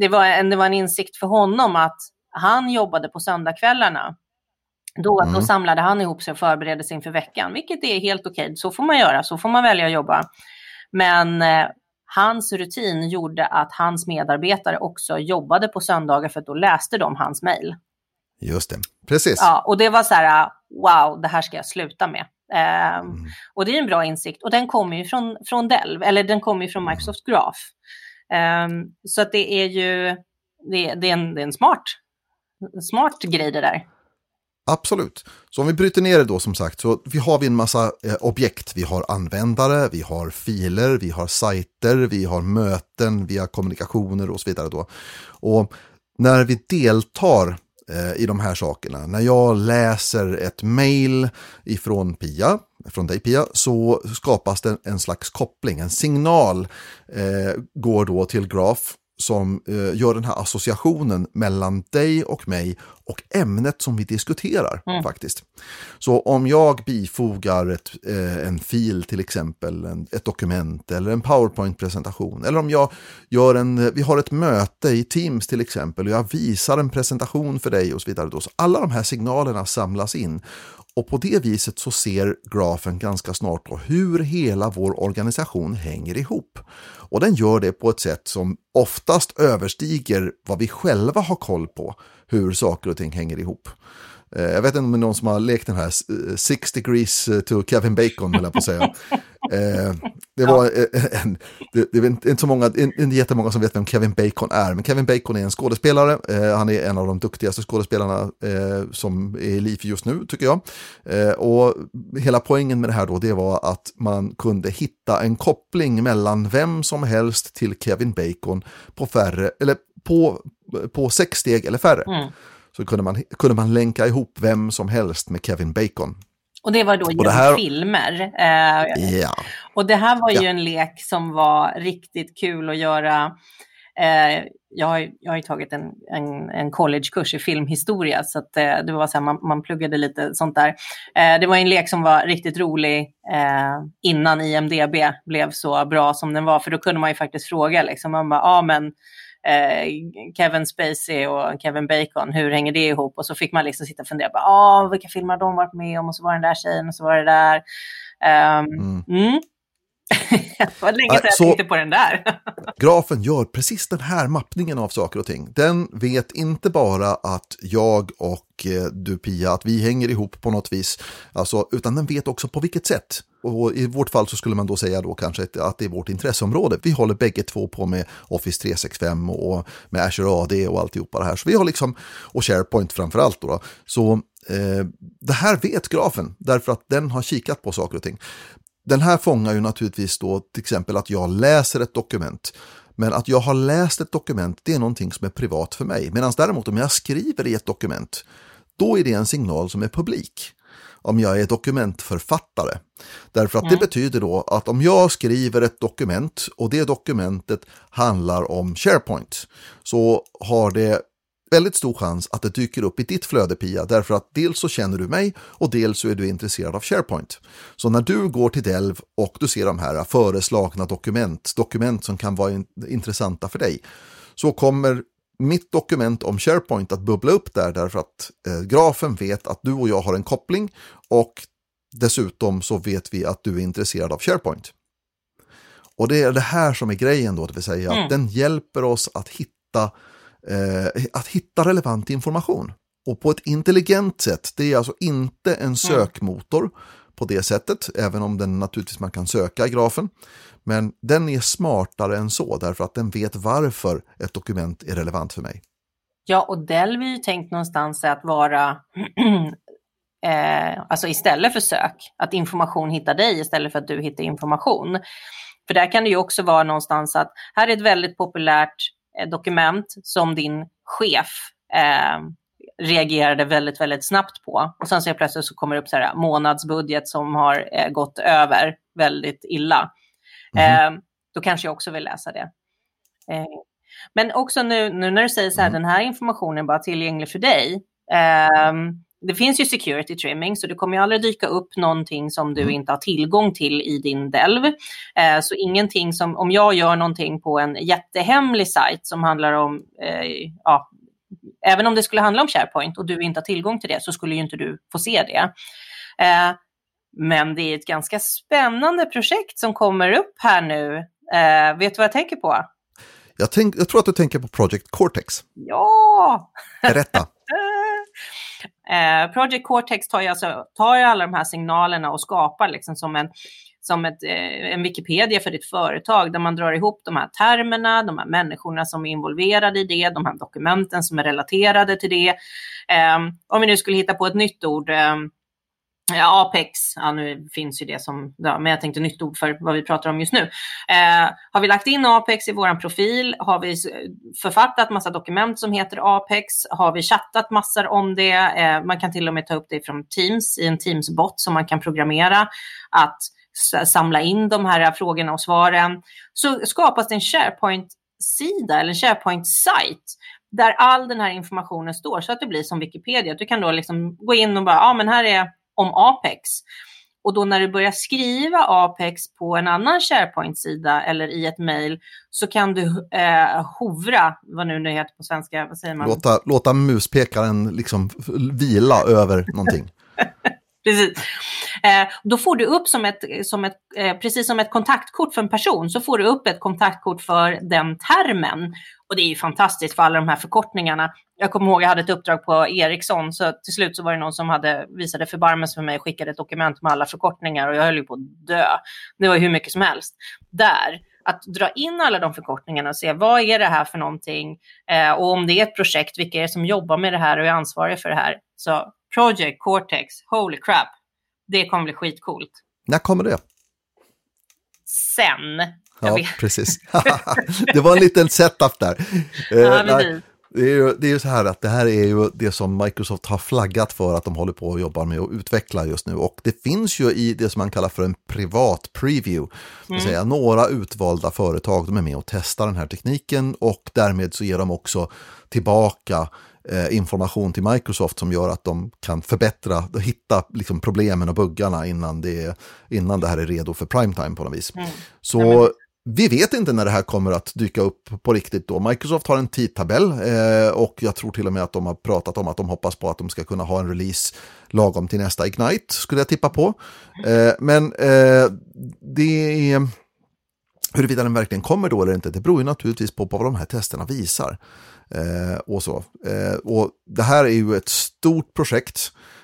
det var, en, det var en insikt för honom att han jobbade på söndagskvällarna. Då, mm. då samlade han ihop sig och förberedde sig inför veckan, vilket är helt okej. Så får man göra, så får man välja att jobba. Men eh, hans rutin gjorde att hans medarbetare också jobbade på söndagar för att då läste de hans mejl. Just det, precis. Ja, och det var så här, wow, det här ska jag sluta med. Um, mm. Och det är en bra insikt och den kommer ju från, från Dell, eller den kommer ju från mm. Microsoft Graph. Um, så att det är ju, det, det, är en, det är en smart, smart grej det där. Absolut. Så om vi bryter ner det då som sagt så vi har vi en massa eh, objekt. Vi har användare, vi har filer, vi har sajter, vi har möten, vi har kommunikationer och så vidare då. Och när vi deltar eh, i de här sakerna, när jag läser ett mail ifrån Pia, från dig Pia, så skapas det en slags koppling, en signal eh, går då till Graph som eh, gör den här associationen mellan dig och mig och ämnet som vi diskuterar mm. faktiskt. Så om jag bifogar ett, eh, en fil till exempel, en, ett dokument eller en powerpoint-presentation eller om jag gör en, vi har ett möte i Teams till exempel och jag visar en presentation för dig och så vidare. Då. Så alla de här signalerna samlas in och på det viset så ser grafen ganska snart hur hela vår organisation hänger ihop. Och den gör det på ett sätt som oftast överstiger vad vi själva har koll på, hur saker och ting hänger ihop. Eh, jag vet inte om det är någon som har lekt den här Six degrees to Kevin Bacon, höll jag på att säga. <laughs> Eh, det var en, det, det är inte så många, inte jättemånga som vet vem Kevin Bacon är, men Kevin Bacon är en skådespelare. Eh, han är en av de duktigaste skådespelarna som är i liv just nu, tycker jag. Och hela poängen med det här då, det var att man kunde hitta en koppling mellan vem som helst till Kevin Bacon på färre, eller på, på sex steg eller färre. Mm så kunde man, kunde man länka ihop vem som helst med Kevin Bacon. Och det var då genom här... filmer. Eh, ja. Och det här var ju ja. en lek som var riktigt kul att göra. Eh, jag, har, jag har ju tagit en, en, en collegekurs i filmhistoria, så att, eh, det var så här, man, man pluggade lite sånt där. Eh, det var en lek som var riktigt rolig eh, innan IMDB blev så bra som den var, för då kunde man ju faktiskt fråga, liksom, man bara, ja men Kevin Spacey och Kevin Bacon, hur hänger det ihop? Och så fick man liksom sitta och fundera, på, ah, vilka filmer har de varit med om? Och så var den där tjejen och så var det där. Um, mm. Mm. Det var länge sedan jag tänkte på den där. <laughs> grafen gör precis den här mappningen av saker och ting. Den vet inte bara att jag och eh, du Pia, att vi hänger ihop på något vis, alltså, utan den vet också på vilket sätt. Och I vårt fall så skulle man då säga då kanske att det är vårt intresseområde. Vi håller bägge två på med Office 365 och med Azure AD och alltihopa det här. Så vi har liksom, och SharePoint framför allt då. då. Så eh, det här vet grafen därför att den har kikat på saker och ting. Den här fångar ju naturligtvis då till exempel att jag läser ett dokument. Men att jag har läst ett dokument, det är någonting som är privat för mig. Medan däremot om jag skriver i ett dokument, då är det en signal som är publik om jag är dokumentförfattare. Därför att mm. det betyder då att om jag skriver ett dokument och det dokumentet handlar om SharePoint så har det väldigt stor chans att det dyker upp i ditt flöde Pia, därför att dels så känner du mig och dels så är du intresserad av SharePoint. Så när du går till Delv och du ser de här föreslagna dokument, dokument som kan vara in intressanta för dig, så kommer mitt dokument om SharePoint att bubbla upp där därför att eh, grafen vet att du och jag har en koppling och dessutom så vet vi att du är intresserad av SharePoint. Och det är det här som är grejen då, det vill säga mm. att den hjälper oss att hitta, eh, att hitta relevant information. Och på ett intelligent sätt, det är alltså inte en mm. sökmotor på det sättet, även om den naturligtvis man kan söka i grafen. Men den är smartare än så därför att den vet varför ett dokument är relevant för mig. Ja, och Delv är ju tänkt någonstans att vara, <clears throat> eh, alltså istället för sök, att information hittar dig istället för att du hittar information. För där kan det ju också vara någonstans att här är ett väldigt populärt dokument som din chef eh, reagerade väldigt, väldigt snabbt på. Och sen så plötsligt så kommer det upp så här månadsbudget som har eh, gått över väldigt illa. Mm. Eh, då kanske jag också vill läsa det. Eh, men också nu, nu när du säger så här, mm. den här informationen är bara tillgänglig för dig. Um, det finns ju security trimming, så det kommer ju aldrig dyka upp någonting som du mm. inte har tillgång till i din Delv. Eh, så ingenting som, om jag gör någonting på en jättehemlig sajt som handlar om, eh, ja, även om det skulle handla om SharePoint och du inte har tillgång till det så skulle ju inte du få se det. Eh, men det är ett ganska spännande projekt som kommer upp här nu. Eh, vet du vad jag tänker på? Jag, tänk, jag tror att du tänker på Project Cortex. Ja! Berätta. <laughs> eh, Project Cortex tar ju, alltså, tar ju alla de här signalerna och skapar liksom som en som ett, eh, en Wikipedia för ditt företag där man drar ihop de här termerna, de här människorna som är involverade i det, de här dokumenten som är relaterade till det. Eh, om vi nu skulle hitta på ett nytt ord, ehm, Ja, Apex, ja, nu finns ju det som, ja, men jag tänkte nytt ord för vad vi pratar om just nu. Eh, har vi lagt in Apex i vår profil? Har vi eh, författat massa dokument som heter Apex? Har vi chattat massor om det? Eh, man kan till och med ta upp det från Teams i en Teams-bot som man kan programmera att samla in de här eh, frågorna och svaren. Så skapas det en SharePoint-sida eller en SharePoint-sajt där all den här informationen står så att det blir som Wikipedia. Du kan då liksom gå in och bara, ja men här är om Apex. Och då när du börjar skriva Apex på en annan SharePoint-sida eller i ett mejl så kan du eh, hovra, vad nu det heter på svenska, vad säger man? Låta, låta muspekaren liksom vila över någonting. <laughs> Precis. Eh, då får du upp som ett, som ett eh, precis som ett kontaktkort för en person, så får du upp ett kontaktkort för den termen. Och det är ju fantastiskt för alla de här förkortningarna. Jag kommer ihåg jag hade ett uppdrag på Ericsson, så till slut så var det någon som hade visade förbarmelse för mig och skickade ett dokument med alla förkortningar och jag höll ju på att dö. Det var hur mycket som helst. Där, att dra in alla de förkortningarna och se vad är det här för någonting eh, och om det är ett projekt, vilka är det som jobbar med det här och är ansvariga för det här. Så Project Cortex, holy crap, det kommer bli skitcoolt. När kommer det? Sen. Ja, precis. <laughs> <laughs> det var en liten setup där. Ja, eh, det är, ju, det är ju så här att det här är ju det som Microsoft har flaggat för att de håller på och jobbar med att utveckla just nu. Och det finns ju i det som man kallar för en privat preview. Vill säga några utvalda företag, de är med och testar den här tekniken och därmed så ger de också tillbaka eh, information till Microsoft som gör att de kan förbättra, hitta liksom problemen och buggarna innan det, innan det här är redo för primetime på något vis. Mm. Så ja, vi vet inte när det här kommer att dyka upp på riktigt då. Microsoft har en tidtabell eh, och jag tror till och med att de har pratat om att de hoppas på att de ska kunna ha en release lagom till nästa Ignite, skulle jag tippa på. Eh, men eh, det är... Huruvida den verkligen kommer då eller inte, det beror ju naturligtvis på, på vad de här testerna visar. Eh, och, så. Eh, och det här är ju ett stort projekt eh,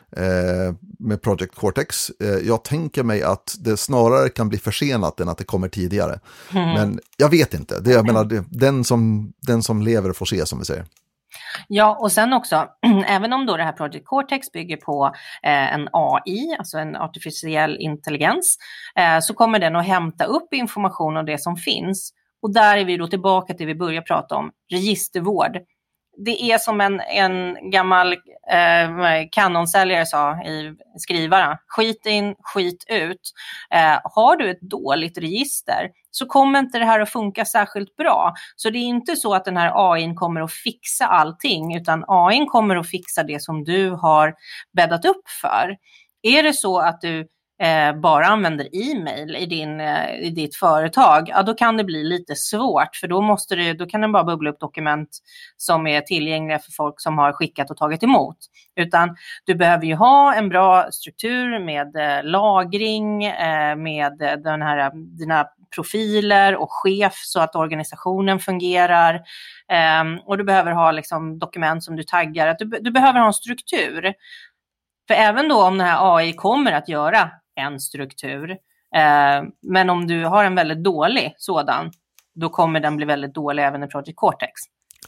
med Project Cortex. Eh, jag tänker mig att det snarare kan bli försenat än att det kommer tidigare. Mm. Men jag vet inte, det, jag menar, det, den, som, den som lever får se som vi säger. Ja, och sen också, <clears throat> även om då det här Project Cortex bygger på eh, en AI, alltså en artificiell intelligens, eh, så kommer den att hämta upp information om det som finns och där är vi då tillbaka till det vi började prata om, registervård. Det är som en, en gammal eh, kanonsäljare sa i skrivaren, skit in, skit ut. Eh, har du ett dåligt register så kommer inte det här att funka särskilt bra. Så det är inte så att den här AI kommer att fixa allting, utan AI kommer att fixa det som du har bäddat upp för. Är det så att du eh, bara använder e-mail i, din, eh, i ditt företag, ja då kan det bli lite svårt för då, måste du, då kan den bara bubbla upp dokument som är tillgängliga för folk som har skickat och tagit emot. Utan du behöver ju ha en bra struktur med eh, lagring, eh, med eh, den här, eh, dina profiler och chef så att organisationen fungerar. Ehm, och du behöver ha liksom, dokument som du taggar. Du, du behöver ha en struktur. För även då om den här AI kommer att göra en struktur. Eh, men om du har en väldigt dålig sådan, då kommer den bli väldigt dålig även i Project Cortex.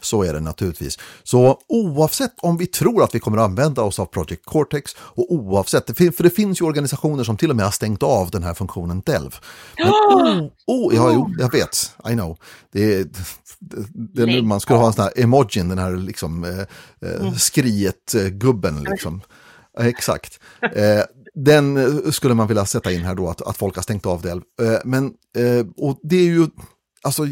Så är det naturligtvis. Så oavsett om vi tror att vi kommer att använda oss av Project Cortex och oavsett, för det finns ju organisationer som till och med har stängt av den här funktionen Delv. Men, <gasps> oh, oh, ja, jo, jag vet, I know. Det är, det är nu man skulle ha en sån här emojin, den här liksom eh, eh mm. skriet-gubben. Liksom. Exakt. Eh, den eh, skulle man vilja sätta in här då, att, att folk har stängt av det. Eh, men, eh, och det är ju Alltså,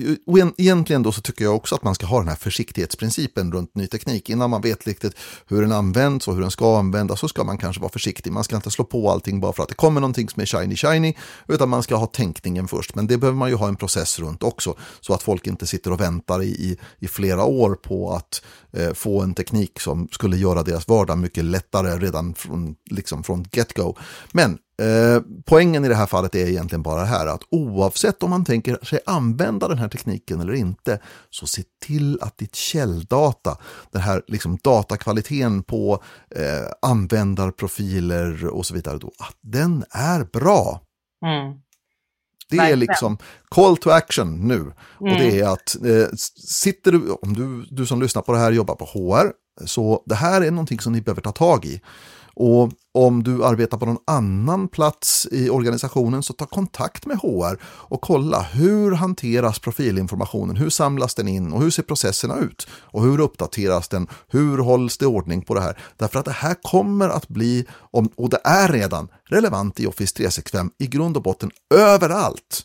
egentligen då så tycker jag också att man ska ha den här försiktighetsprincipen runt ny teknik. Innan man vet riktigt hur den används och hur den ska användas så ska man kanske vara försiktig. Man ska inte slå på allting bara för att det kommer någonting som är shiny shiny, utan man ska ha tänkningen först. Men det behöver man ju ha en process runt också, så att folk inte sitter och väntar i, i, i flera år på att eh, få en teknik som skulle göra deras vardag mycket lättare redan från, liksom från get-go. Men Eh, poängen i det här fallet är egentligen bara det här att oavsett om man tänker sig använda den här tekniken eller inte så se till att ditt källdata, den här liksom datakvaliteten på eh, användarprofiler och så vidare, då, att den är bra. Mm. Det är liksom call to action nu. Mm. Och det mm. är att eh, sitter du, om du, du som lyssnar på det här jobbar på HR, så det här är någonting som ni behöver ta tag i. Och om du arbetar på någon annan plats i organisationen så ta kontakt med HR och kolla hur hanteras profilinformationen, hur samlas den in och hur ser processerna ut och hur uppdateras den, hur hålls det ordning på det här? Därför att det här kommer att bli, och det är redan, relevant i Office 365 i grund och botten överallt.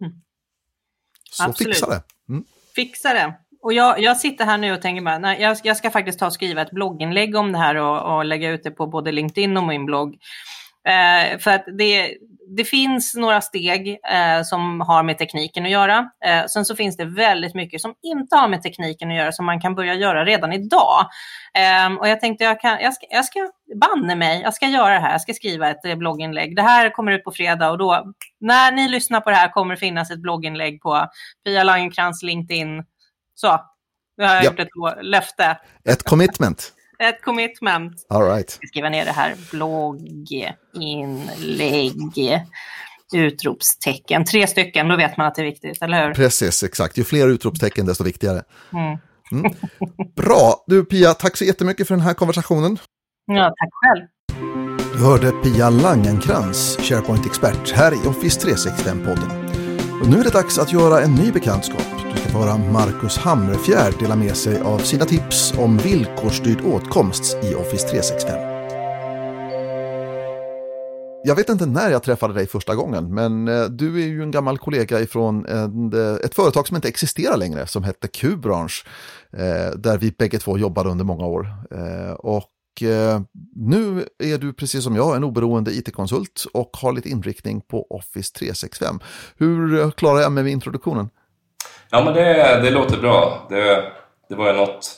Mm. Så Absolut. fixa det. Mm. Fixa det. Och jag, jag sitter här nu och tänker bara, nej, jag, jag ska faktiskt ta och skriva ett blogginlägg om det här och, och lägga ut det på både LinkedIn och min blogg. Eh, för att det, det finns några steg eh, som har med tekniken att göra. Eh, sen så finns det väldigt mycket som inte har med tekniken att göra som man kan börja göra redan idag. Eh, och jag tänkte jag, kan, jag ska, jag ska banne mig, jag ska göra det här, jag ska skriva ett eh, blogginlägg. Det här kommer ut på fredag och då, när ni lyssnar på det här kommer det finnas ett blogginlägg på Pia Langenkrantz LinkedIn så, nu har jag yep. gjort ett löfte. Ett commitment. <laughs> ett commitment. All right. Jag skriver ner det här. Blogginlägg. Utropstecken. Tre stycken, då vet man att det är viktigt, eller hur? Precis, exakt. Ju fler utropstecken, desto viktigare. Mm. Mm. Bra. Du Pia, tack så jättemycket för den här konversationen. Ja, tack själv. Du hörde Pia Langenkrans, SharePoint-expert, här i Office 365-podden. Och nu är det dags att göra en ny bekantskap vara Marcus Hammerfjärd dela med sig av sina tips om villkorsstyrd åtkomst i Office 365. Jag vet inte när jag träffade dig första gången, men eh, du är ju en gammal kollega ifrån en, ett företag som inte existerar längre, som hette Q-bransch, där vi bägge två jobbade under många år. Och nu är du precis som jag en oberoende it-konsult och har lite inriktning på Office 365. Hur klarar jag mig med introduktionen? Ja, men det, det låter bra. Det, det var ju något,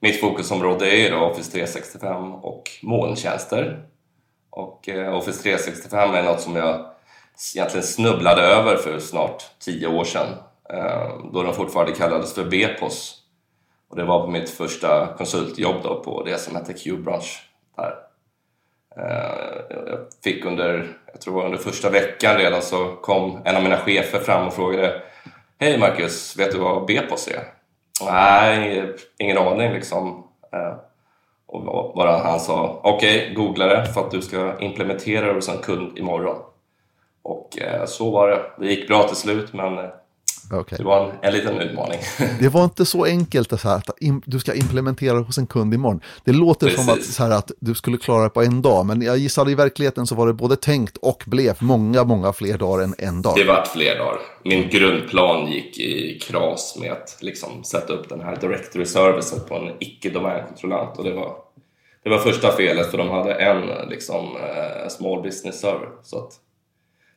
mitt fokusområde är ju då Office 365 och molntjänster. Och eh, Office 365 är något som jag egentligen snubblade över för snart tio år sedan eh, då den fortfarande kallades för Bepos och det var på mitt första konsultjobb då på det som hette Q-brunch. där. Eh, jag fick under, jag tror det var under första veckan redan så kom en av mina chefer fram och frågade Hej Marcus, vet du vad Bepos är? Nej, ingen aning liksom. Eh, och bara han sa okej, okay, googla det för att du ska implementera det hos en kund imorgon. Och eh, så var det. Det gick bra till slut men eh, Okay. Det var en, en liten utmaning. det var <laughs> inte så enkelt att, att du ska implementera hos en kund imorgon. Det låter Precis. som att, så här, att du skulle klara det på en dag, men jag gissar i verkligheten så var det både tänkt och blev många, många fler dagar än en dag. Det var fler dagar. Min grundplan gick i kras med att liksom sätta upp den här directory servicen på en icke-domänkontrollant och det var, det var första felet för de hade en liksom, uh, small business server. Så att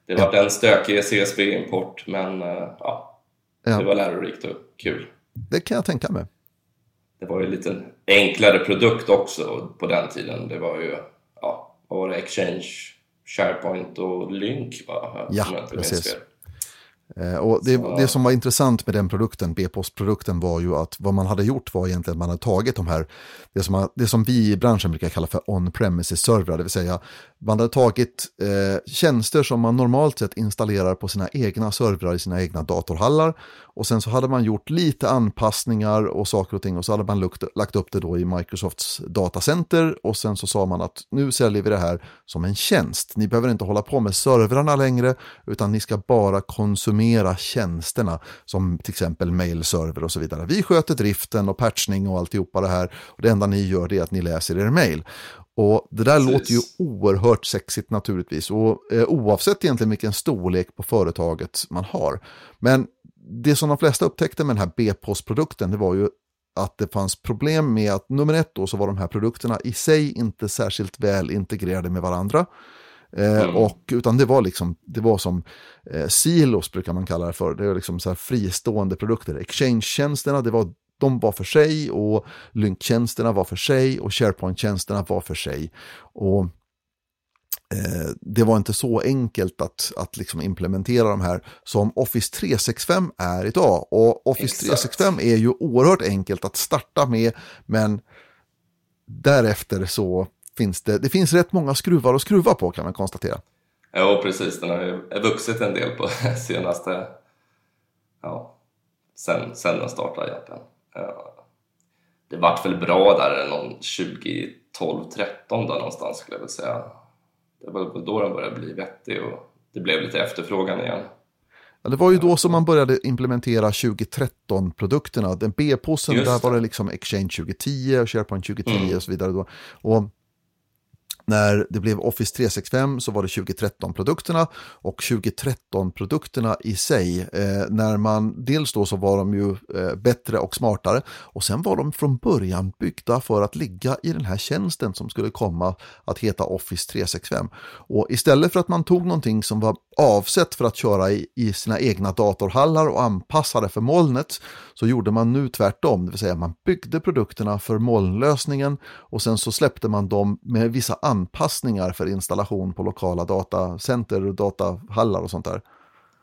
det var ja. en stökig CSV-import, men uh, ja, Ja. Det var lärorikt och kul. Det kan jag tänka mig. Det var ju en lite enklare produkt också på den tiden. Det var ju, ja, vad var det? Exchange, SharePoint och Lync va? Ja, precis. Eh, och det, det, som var intressant med den produkten, B-postprodukten, var ju att vad man hade gjort var egentligen att man hade tagit de här, det som, det som vi i branschen brukar kalla för on-premises-servrar, det vill säga man hade tagit eh, tjänster som man normalt sett installerar på sina egna servrar i sina egna datorhallar och sen så hade man gjort lite anpassningar och saker och ting och så hade man lukt, lagt upp det då i Microsofts datacenter och sen så sa man att nu säljer vi det här som en tjänst. Ni behöver inte hålla på med servrarna längre utan ni ska bara konsumera tjänsterna som till exempel mailserver och så vidare. Vi sköter driften och patchning och alltihopa det här och det enda ni gör är att ni läser er mail. Och det där Precis. låter ju oerhört sexigt naturligtvis och eh, oavsett egentligen vilken storlek på företaget man har. Men det som de flesta upptäckte med den här B-postprodukten det var ju att det fanns problem med att nummer ett då så var de här produkterna i sig inte särskilt väl integrerade med varandra. Eh, mm. och, utan det var liksom, det var som eh, silos brukar man kalla det för. Det var liksom så fristående produkter. Exchange-tjänsterna, det var, de var för sig och Lync-tjänsterna var för sig och SharePoint-tjänsterna var för sig. Och Eh, det var inte så enkelt att, att liksom implementera de här som Office 365 är idag. Och Office Exakt. 365 är ju oerhört enkelt att starta med, men därefter så finns det, det finns rätt många skruvar att skruva på kan man konstatera. Ja, precis. Den har ju vuxit en del på <laughs> senaste, ja, sen, sen den startade egentligen. Det vart väl bra där någon 2012, 13 där någonstans skulle jag väl säga det var då den började bli vettig och det blev lite efterfrågan igen. Ja, det var ju då som man började implementera 2013-produkterna. Den B-posten, där var det liksom Exchange 2010 och SharePoint 2010 mm. och så vidare. Då. Och när det blev Office 365 så var det 2013-produkterna och 2013-produkterna i sig, eh, när man, dels då så var de ju eh, bättre och smartare och sen var de från början byggda för att ligga i den här tjänsten som skulle komma att heta Office 365. Och istället för att man tog någonting som var avsett för att köra i, i sina egna datorhallar och anpassade för molnet så gjorde man nu tvärtom, det vill säga man byggde produkterna för molnlösningen och sen så släppte man dem med vissa anpassningar för installation på lokala datacenter och datahallar och sånt där.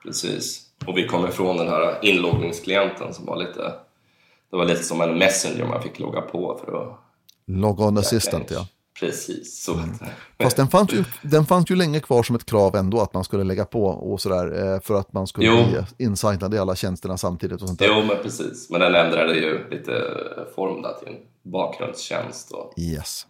Precis, och vi kom ifrån den här inloggningsklienten som var lite, det var lite som en messenger man fick logga på för att... Log on assistant, ja. Precis, så. Mm. Fast den fanns, ju, den fanns ju länge kvar som ett krav ändå att man skulle lägga på och sådär eh, för att man skulle jo. bli insignad i alla tjänsterna samtidigt. Och sånt där. Jo, men precis. Men den ändrade ju lite form där till en bakgrundstjänst. Och... Yes.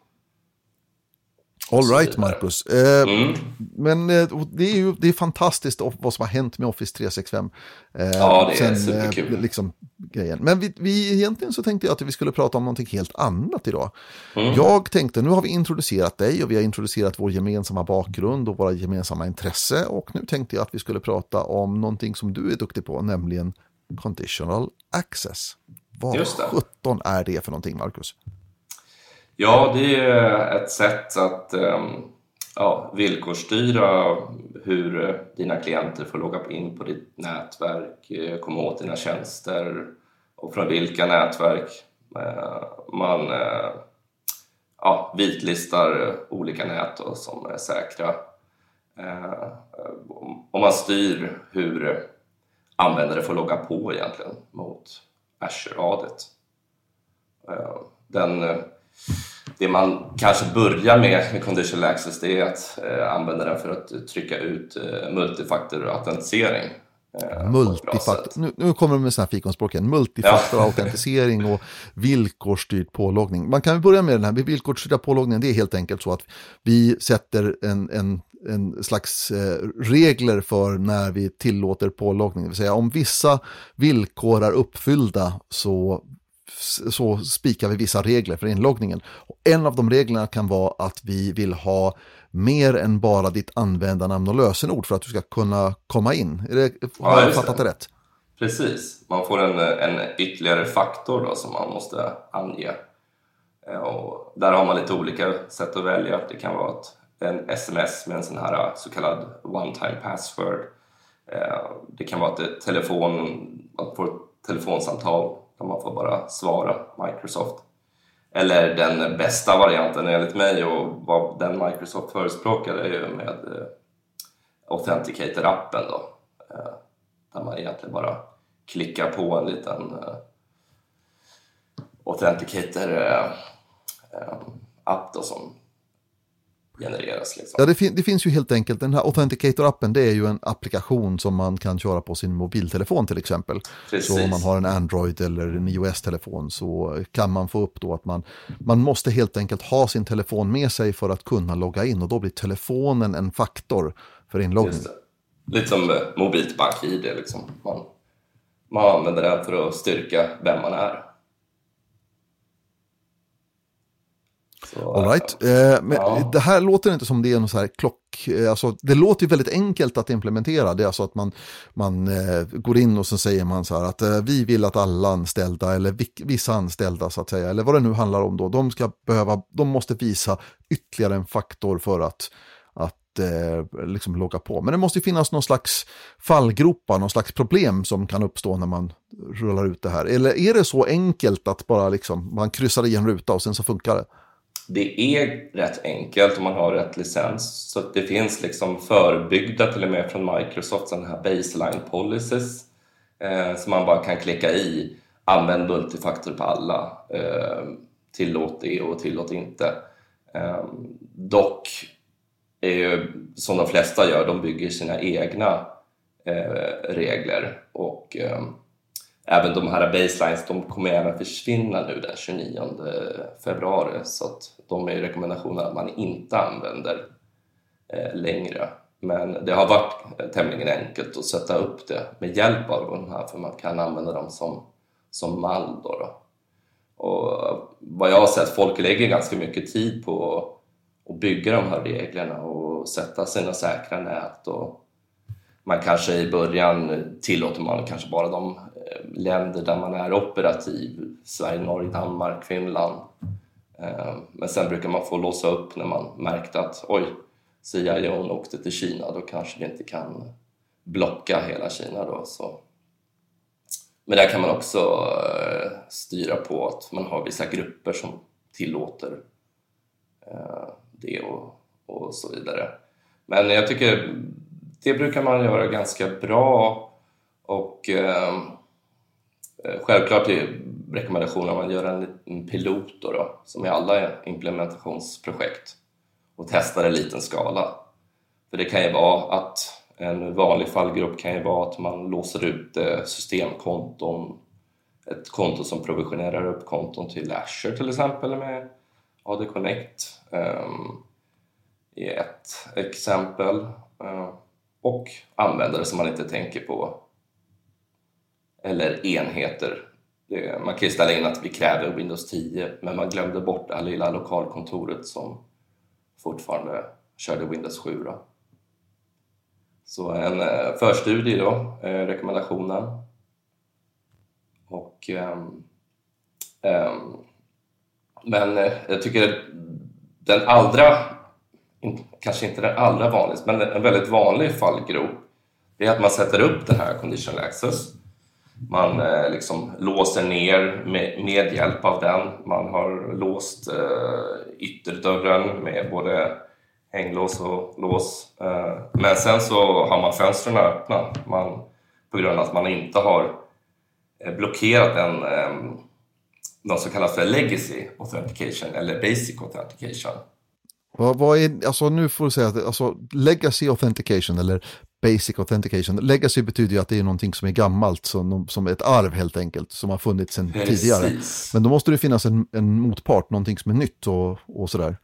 All right, Marcus. Eh, mm. Men eh, det är ju det är fantastiskt vad som har hänt med Office 365. Eh, ja, det är sen, eh, superkul. liksom, grejen. Men vi, vi, egentligen så tänkte jag att vi skulle prata om någonting helt annat idag. Mm. Jag tänkte, nu har vi introducerat dig och vi har introducerat vår gemensamma bakgrund och våra gemensamma intresse. Och nu tänkte jag att vi skulle prata om någonting som du är duktig på, nämligen conditional access. Vad sjutton är det för någonting, Marcus? Ja, det är ett sätt att ehm, ja, villkorsstyra hur dina klienter får logga in på ditt nätverk, eh, komma åt dina tjänster och från vilka nätverk eh, man eh, ja, vitlistar olika nät som är säkra. Och man styr hur användare får logga på egentligen mot Azure-adet. Den det man kanske börjar med med conditional access det är att eh, använda den för att trycka ut eh, multifaktorautentisering. Eh, Multifaktor, nu, nu kommer de med sådana här fikonspråk igen. Multifaktorautentisering ja. och villkorsstyrd påloggning. Man kan börja med den här villkorsstyrda påloggningen. Det är helt enkelt så att vi sätter en, en en slags eh, regler för när vi tillåter påloggning. Det vill säga om vissa villkor är uppfyllda så så spikar vi vissa regler för inloggningen. Och en av de reglerna kan vara att vi vill ha mer än bara ditt användarnamn och lösenord för att du ska kunna komma in. Är det, har ja, jag fattat det rätt? Precis, man får en, en ytterligare faktor då som man måste ange. Eh, och där har man lite olika sätt att välja. Det kan vara ett, en sms med en sån här så kallad one-time password. Eh, det kan vara ett telefon, man får ett telefonsamtal man får bara svara Microsoft. Eller den bästa varianten enligt mig och vad den Microsoft förespråkar är ju med eh, Authenticator-appen då. Eh, där man egentligen bara klickar på en liten eh, Authenticator-app då som genereras. Liksom. Ja, det, fin det, finns ju helt enkelt, den här Authenticator-appen det är ju en applikation som man kan köra på sin mobiltelefon till exempel. Precis. Så om man har en Android eller en iOS-telefon så kan man få upp då att man, man måste helt enkelt ha sin telefon med sig för att kunna logga in och då blir telefonen en faktor för inloggning. Lite som mobilt bank-id, liksom. man, man använder den för att styrka vem man är. All right. Eh, men ja. Det här låter inte som det är någon så här klock... Eh, alltså, det låter ju väldigt enkelt att implementera. Det är alltså att man, man eh, går in och så säger man så här att eh, vi vill att alla anställda eller vissa anställda så att säga, eller vad det nu handlar om då, de, ska behöva, de måste visa ytterligare en faktor för att, att eh, liksom logga på. Men det måste finnas någon slags fallgropar, någon slags problem som kan uppstå när man rullar ut det här. Eller är det så enkelt att bara liksom, man kryssar i en ruta och sen så funkar det? Det är rätt enkelt om man har rätt licens. Så det finns liksom förbyggda till och med från Microsoft sådana här baseline policies eh, som man bara kan klicka i. Använd multifaktor på alla. Eh, tillåt det och tillåt inte. Eh, dock är ju som de flesta gör, de bygger sina egna eh, regler och eh, även de här baselines de kommer även försvinna nu den 29 februari så att de är ju rekommendationer att man inte använder eh, längre. Men det har varit tämligen enkelt att sätta upp det med hjälp av de här för man kan använda dem som, som mall. Då, då. Och vad jag har sett, folk lägger ganska mycket tid på att bygga de här reglerna och sätta sina säkra nät och man kanske i början tillåter man kanske bara de eh, länder där man är operativ, Sverige, Norge, Danmark, Finland. Eh, men sen brukar man få låsa upp när man märkte att oj, CIO åkte till Kina, då kanske vi inte kan blocka hela Kina då. Så. Men där kan man också eh, styra på att man har vissa grupper som tillåter det och, och så vidare. Men jag tycker det brukar man göra ganska bra och ehm, eh, självklart är rekommendationen att man gör en, en pilot då, då, som i alla implementationsprojekt och testar i liten skala. För det kan ju vara att en vanlig fallgrupp kan ju vara att man låser ut eh, systemkonton, ett konto som provisionerar upp konton till Azure till exempel med AD Connect um, i ett exempel. Uh, och användare som man inte tänker på eller enheter. Man kan ju ställa in att vi kräver Windows 10 men man glömde bort det här lilla lokalkontoret som fortfarande körde Windows 7. Då. Så en eh, förstudie då, eh, rekommendationen. Och, um, um, men eh, jag tycker den allra kanske inte den allra vanligaste, men en väldigt vanlig fallgrop, det är att man sätter upp den här conditional access. Man eh, liksom låser ner med, med, hjälp av den. Man har låst eh, ytterdörren med både hänglås och lås. Eh, men sen så har man fönstren öppna man, på grund av att man inte har eh, blockerat en eh, något som kallas för legacy authentication eller basic authentication. Vad, vad är, alltså nu får du säga att alltså, legacy authentication eller basic authentication. Legacy betyder ju att det är någonting som är gammalt, som, som ett arv helt enkelt, som har funnits sedan tidigare. Men då måste det finnas en, en motpart, någonting som är nytt och, och sådär.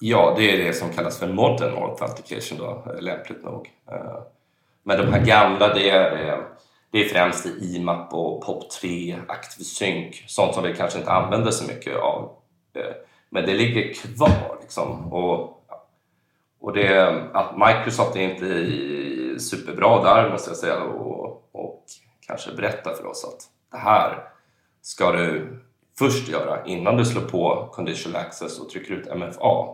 Ja, det är det som kallas för modern authentication då, lämpligt nog. Eh, men de här gamla, det är, eh, det är främst i IMAP och POP3, ActiveSync, sånt som vi kanske inte använder så mycket av. Men det ligger kvar liksom. Och, och det, att Microsoft är inte superbra där måste jag säga och, och kanske berätta för oss att det här ska du först göra innan du slår på Conditional Access och trycker ut MFA.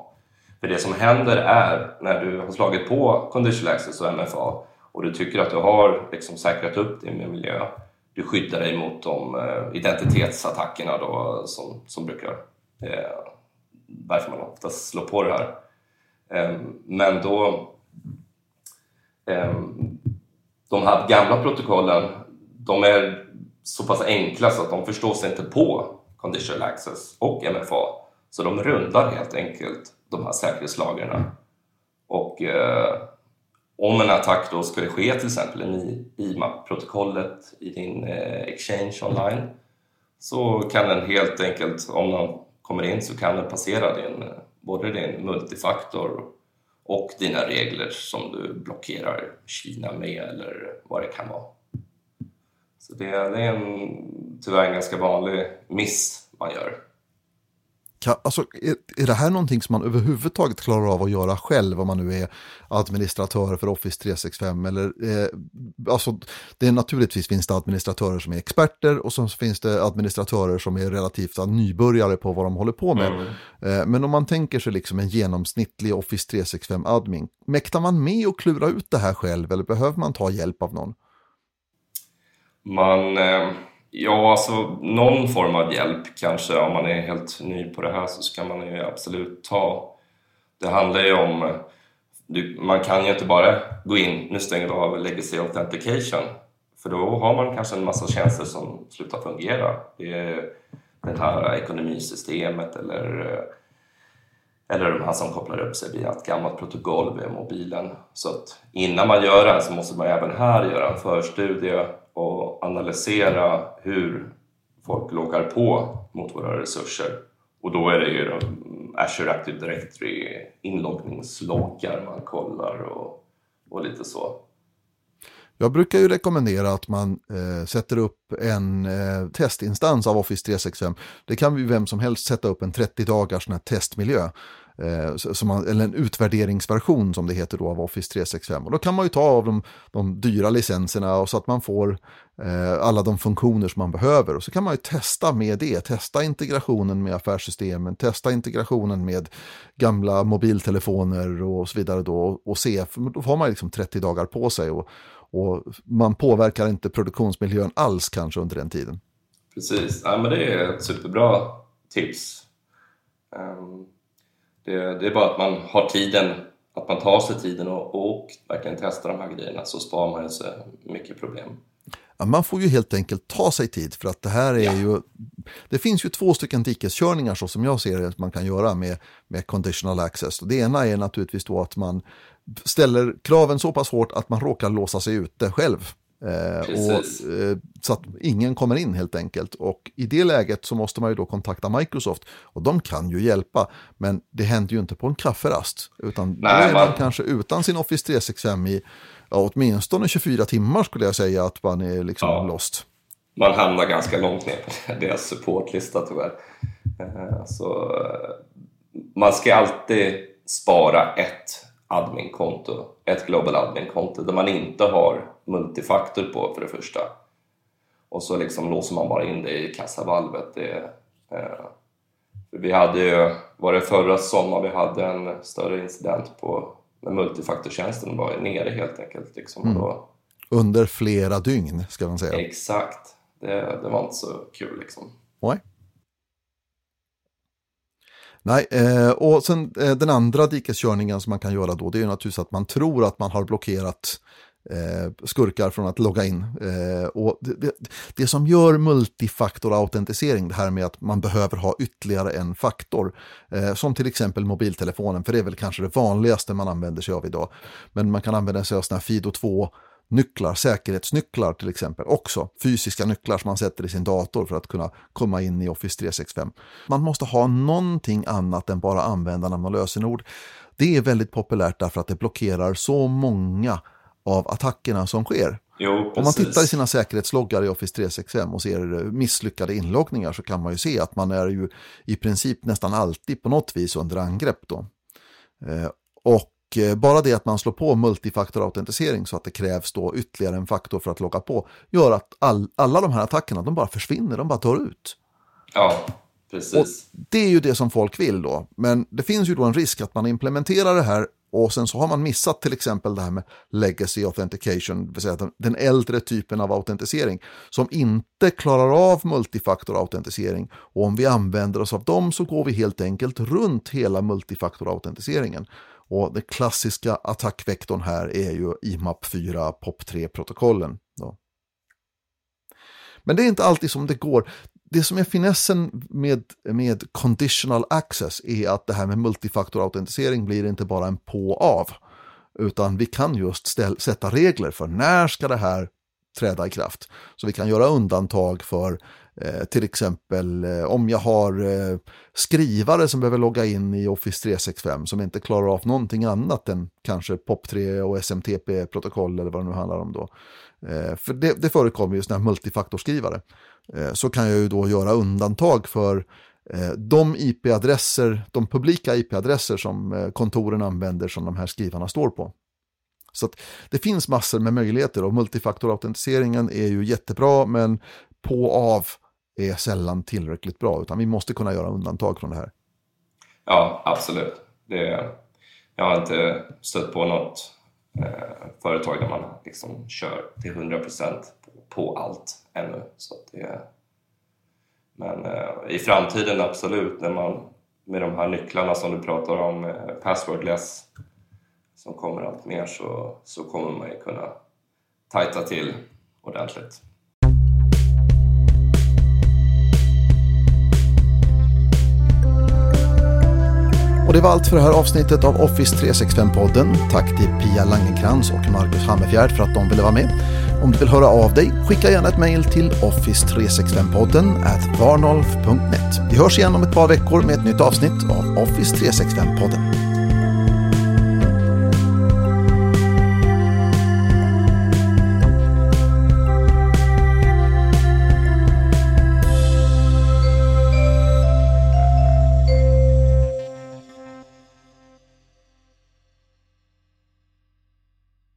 För det som händer är när du har slagit på Conditional Access och MFA och du tycker att du har liksom säkrat upp din miljö, du skyddar dig mot de eh, identitetsattackerna då, som, som brukar eh, varför man oftast slår på det här. Ehm, men då ehm, de här gamla protokollen, de är så pass enkla så att de förstås inte på conditional access och MFA. Så de rundar helt enkelt de här säkerhetslagren. Och eh, om en attack då skulle ske till exempel i IMAP-protokollet i din eh, exchange online så kan den helt enkelt, om någon kommer in så kan den passera din, både din multifaktor och dina regler som du blockerar Kina med eller vad det kan vara. Så det, det är en, tyvärr en ganska vanlig miss man gör. Kan, alltså, är, är det här någonting som man överhuvudtaget klarar av att göra själv om man nu är administratör för Office 365? Eller, eh, alltså, det är naturligtvis finns det administratörer som är experter och så finns det administratörer som är relativt nybörjare på vad de håller på med. Mm. Eh, men om man tänker sig liksom en genomsnittlig Office 365-admin, mäktar man med att klura ut det här själv eller behöver man ta hjälp av någon? Man... Eh Ja, alltså någon form av hjälp kanske. Om man är helt ny på det här så ska man ju absolut ta. Det handlar ju om... Du, man kan ju inte bara gå in, nu stänger vi av Legacy Authentication. För då har man kanske en massa tjänster som slutar fungera. Det är det här ekonomisystemet eller, eller de här som kopplar upp sig via ett gammalt protokoll via mobilen. Så att innan man gör det så måste man även här göra en förstudie och analysera hur folk loggar på mot våra resurser. Och då är det ju mm, Azure Active Directory inloggningsloggar man kollar och, och lite så. Jag brukar ju rekommendera att man eh, sätter upp en eh, testinstans av Office 365. Det kan ju vem som helst sätta upp en 30 dagars testmiljö eh, Eh, som man, eller en utvärderingsversion som det heter då av Office 365. Och då kan man ju ta av de, de dyra licenserna och så att man får eh, alla de funktioner som man behöver. Och så kan man ju testa med det, testa integrationen med affärssystemen, testa integrationen med gamla mobiltelefoner och så vidare då och se, för då har man liksom 30 dagar på sig och, och man påverkar inte produktionsmiljön alls kanske under den tiden. Precis, ja, men det är ett superbra tips. Um, det, det, är bara att man har tiden, att man tar sig tiden och, och verkligen testar de här grejerna så sparar man sig mycket problem. Ja, man får ju helt enkelt ta sig tid för att det här är ja. ju Det finns ju två stycken dikeskörningar så som jag ser det att man kan göra med, med conditional access. Det ena är naturligtvis då att man ställer kraven så pass hårt att man råkar låsa sig ute själv och, eh, så att ingen kommer in helt enkelt. Och i det läget så måste man ju då kontakta Microsoft. Och de kan ju hjälpa. Men det händer ju inte på en kafferast. Utan Nej, då är man, man kanske utan sin Office 365 i ja, åtminstone 24 timmar skulle jag säga att man är liksom ja. lost. Man hamnar ganska långt ner på <laughs> deras supportlista tyvärr. Eh, så man ska alltid spara ett adminkonto, ett global admin-konto där man inte har multifaktor på för det första. Och så liksom låser man bara in det i kassavalvet. Det, eh, vi hade ju, var det förra sommaren vi hade en större incident på när multifaktortjänsten var nere helt enkelt. Liksom, mm. då, Under flera dygn ska man säga. Exakt, det, det var inte så kul liksom. Nej. Nej, eh, och sen eh, den andra dikeskörningen som man kan göra då, det är naturligtvis att man tror att man har blockerat eh, skurkar från att logga in. Eh, och det, det, det, som gör multifaktorautentisering, det här med att man behöver ha ytterligare en faktor, eh, som till exempel mobiltelefonen, för det är väl kanske det vanligaste man använder sig av idag. Men man kan använda sig av sådana här Fido 2 nycklar, säkerhetsnycklar till exempel också. Fysiska nycklar som man sätter i sin dator för att kunna komma in i Office 365. Man måste ha någonting annat än bara användarnamn och lösenord. Det är väldigt populärt därför att det blockerar så många av attackerna som sker. Jo, Om man tittar i sina säkerhetsloggar i Office 365 och ser misslyckade inloggningar så kan man ju se att man är ju i princip nästan alltid på något vis under angrepp då. Eh, och eh, bara det att man slår på multifaktorautentisering så att det krävs då ytterligare en faktor för att logga på gör att all, alla de här attackerna de bara försvinner, de bara dör ut. Ja, precis. Och det är ju det som folk vill då, men det finns ju då en risk att man implementerar det här och sen så har man missat till exempel det här med legacy authentication, det vill säga den äldre typen av autentisering som inte klarar av multifaktorautentisering. Och om vi använder oss av dem så går vi helt enkelt runt hela multifaktorautentiseringen. Och den klassiska attackvektorn här är ju IMAP 4 POP3-protokollen. Men det är inte alltid som det går. Det som är finessen med, med conditional access är att det här med multifaktorautentisering blir inte bara en på-av. Utan vi kan just ställ, sätta regler för när ska det här träda i kraft. Så vi kan göra undantag för eh, till exempel eh, om jag har eh, skrivare som behöver logga in i Office 365 som inte klarar av någonting annat än kanske POP3 och SMTP-protokoll eller vad det nu handlar om då. Eh, för det, det förekommer ju sådana här multifaktorskrivare. Eh, så kan jag ju då göra undantag för eh, de IP-adresser, de publika IP-adresser som kontoren använder som de här skrivarna står på. Så det finns massor med möjligheter och multifaktorautentiseringen är ju jättebra men på av är sällan tillräckligt bra utan vi måste kunna göra undantag från det här. Ja, absolut. Det, jag har inte stött på något eh, företag där man liksom kör till 100% på, på allt ännu. Så det, men eh, i framtiden absolut, när man med de här nycklarna som du pratar om, eh, passwordless, som kommer allt mer så, så kommer man ju kunna tajta till ordentligt. Det var allt för det här avsnittet av Office 365-podden. Tack till Pia Langenkrans och Marcus Hammerfjärd för att de ville vara med. Om du vill höra av dig, skicka gärna ett mejl till office365podden at varnolf.net. Vi hörs igen om ett par veckor med ett nytt avsnitt av Office 365-podden.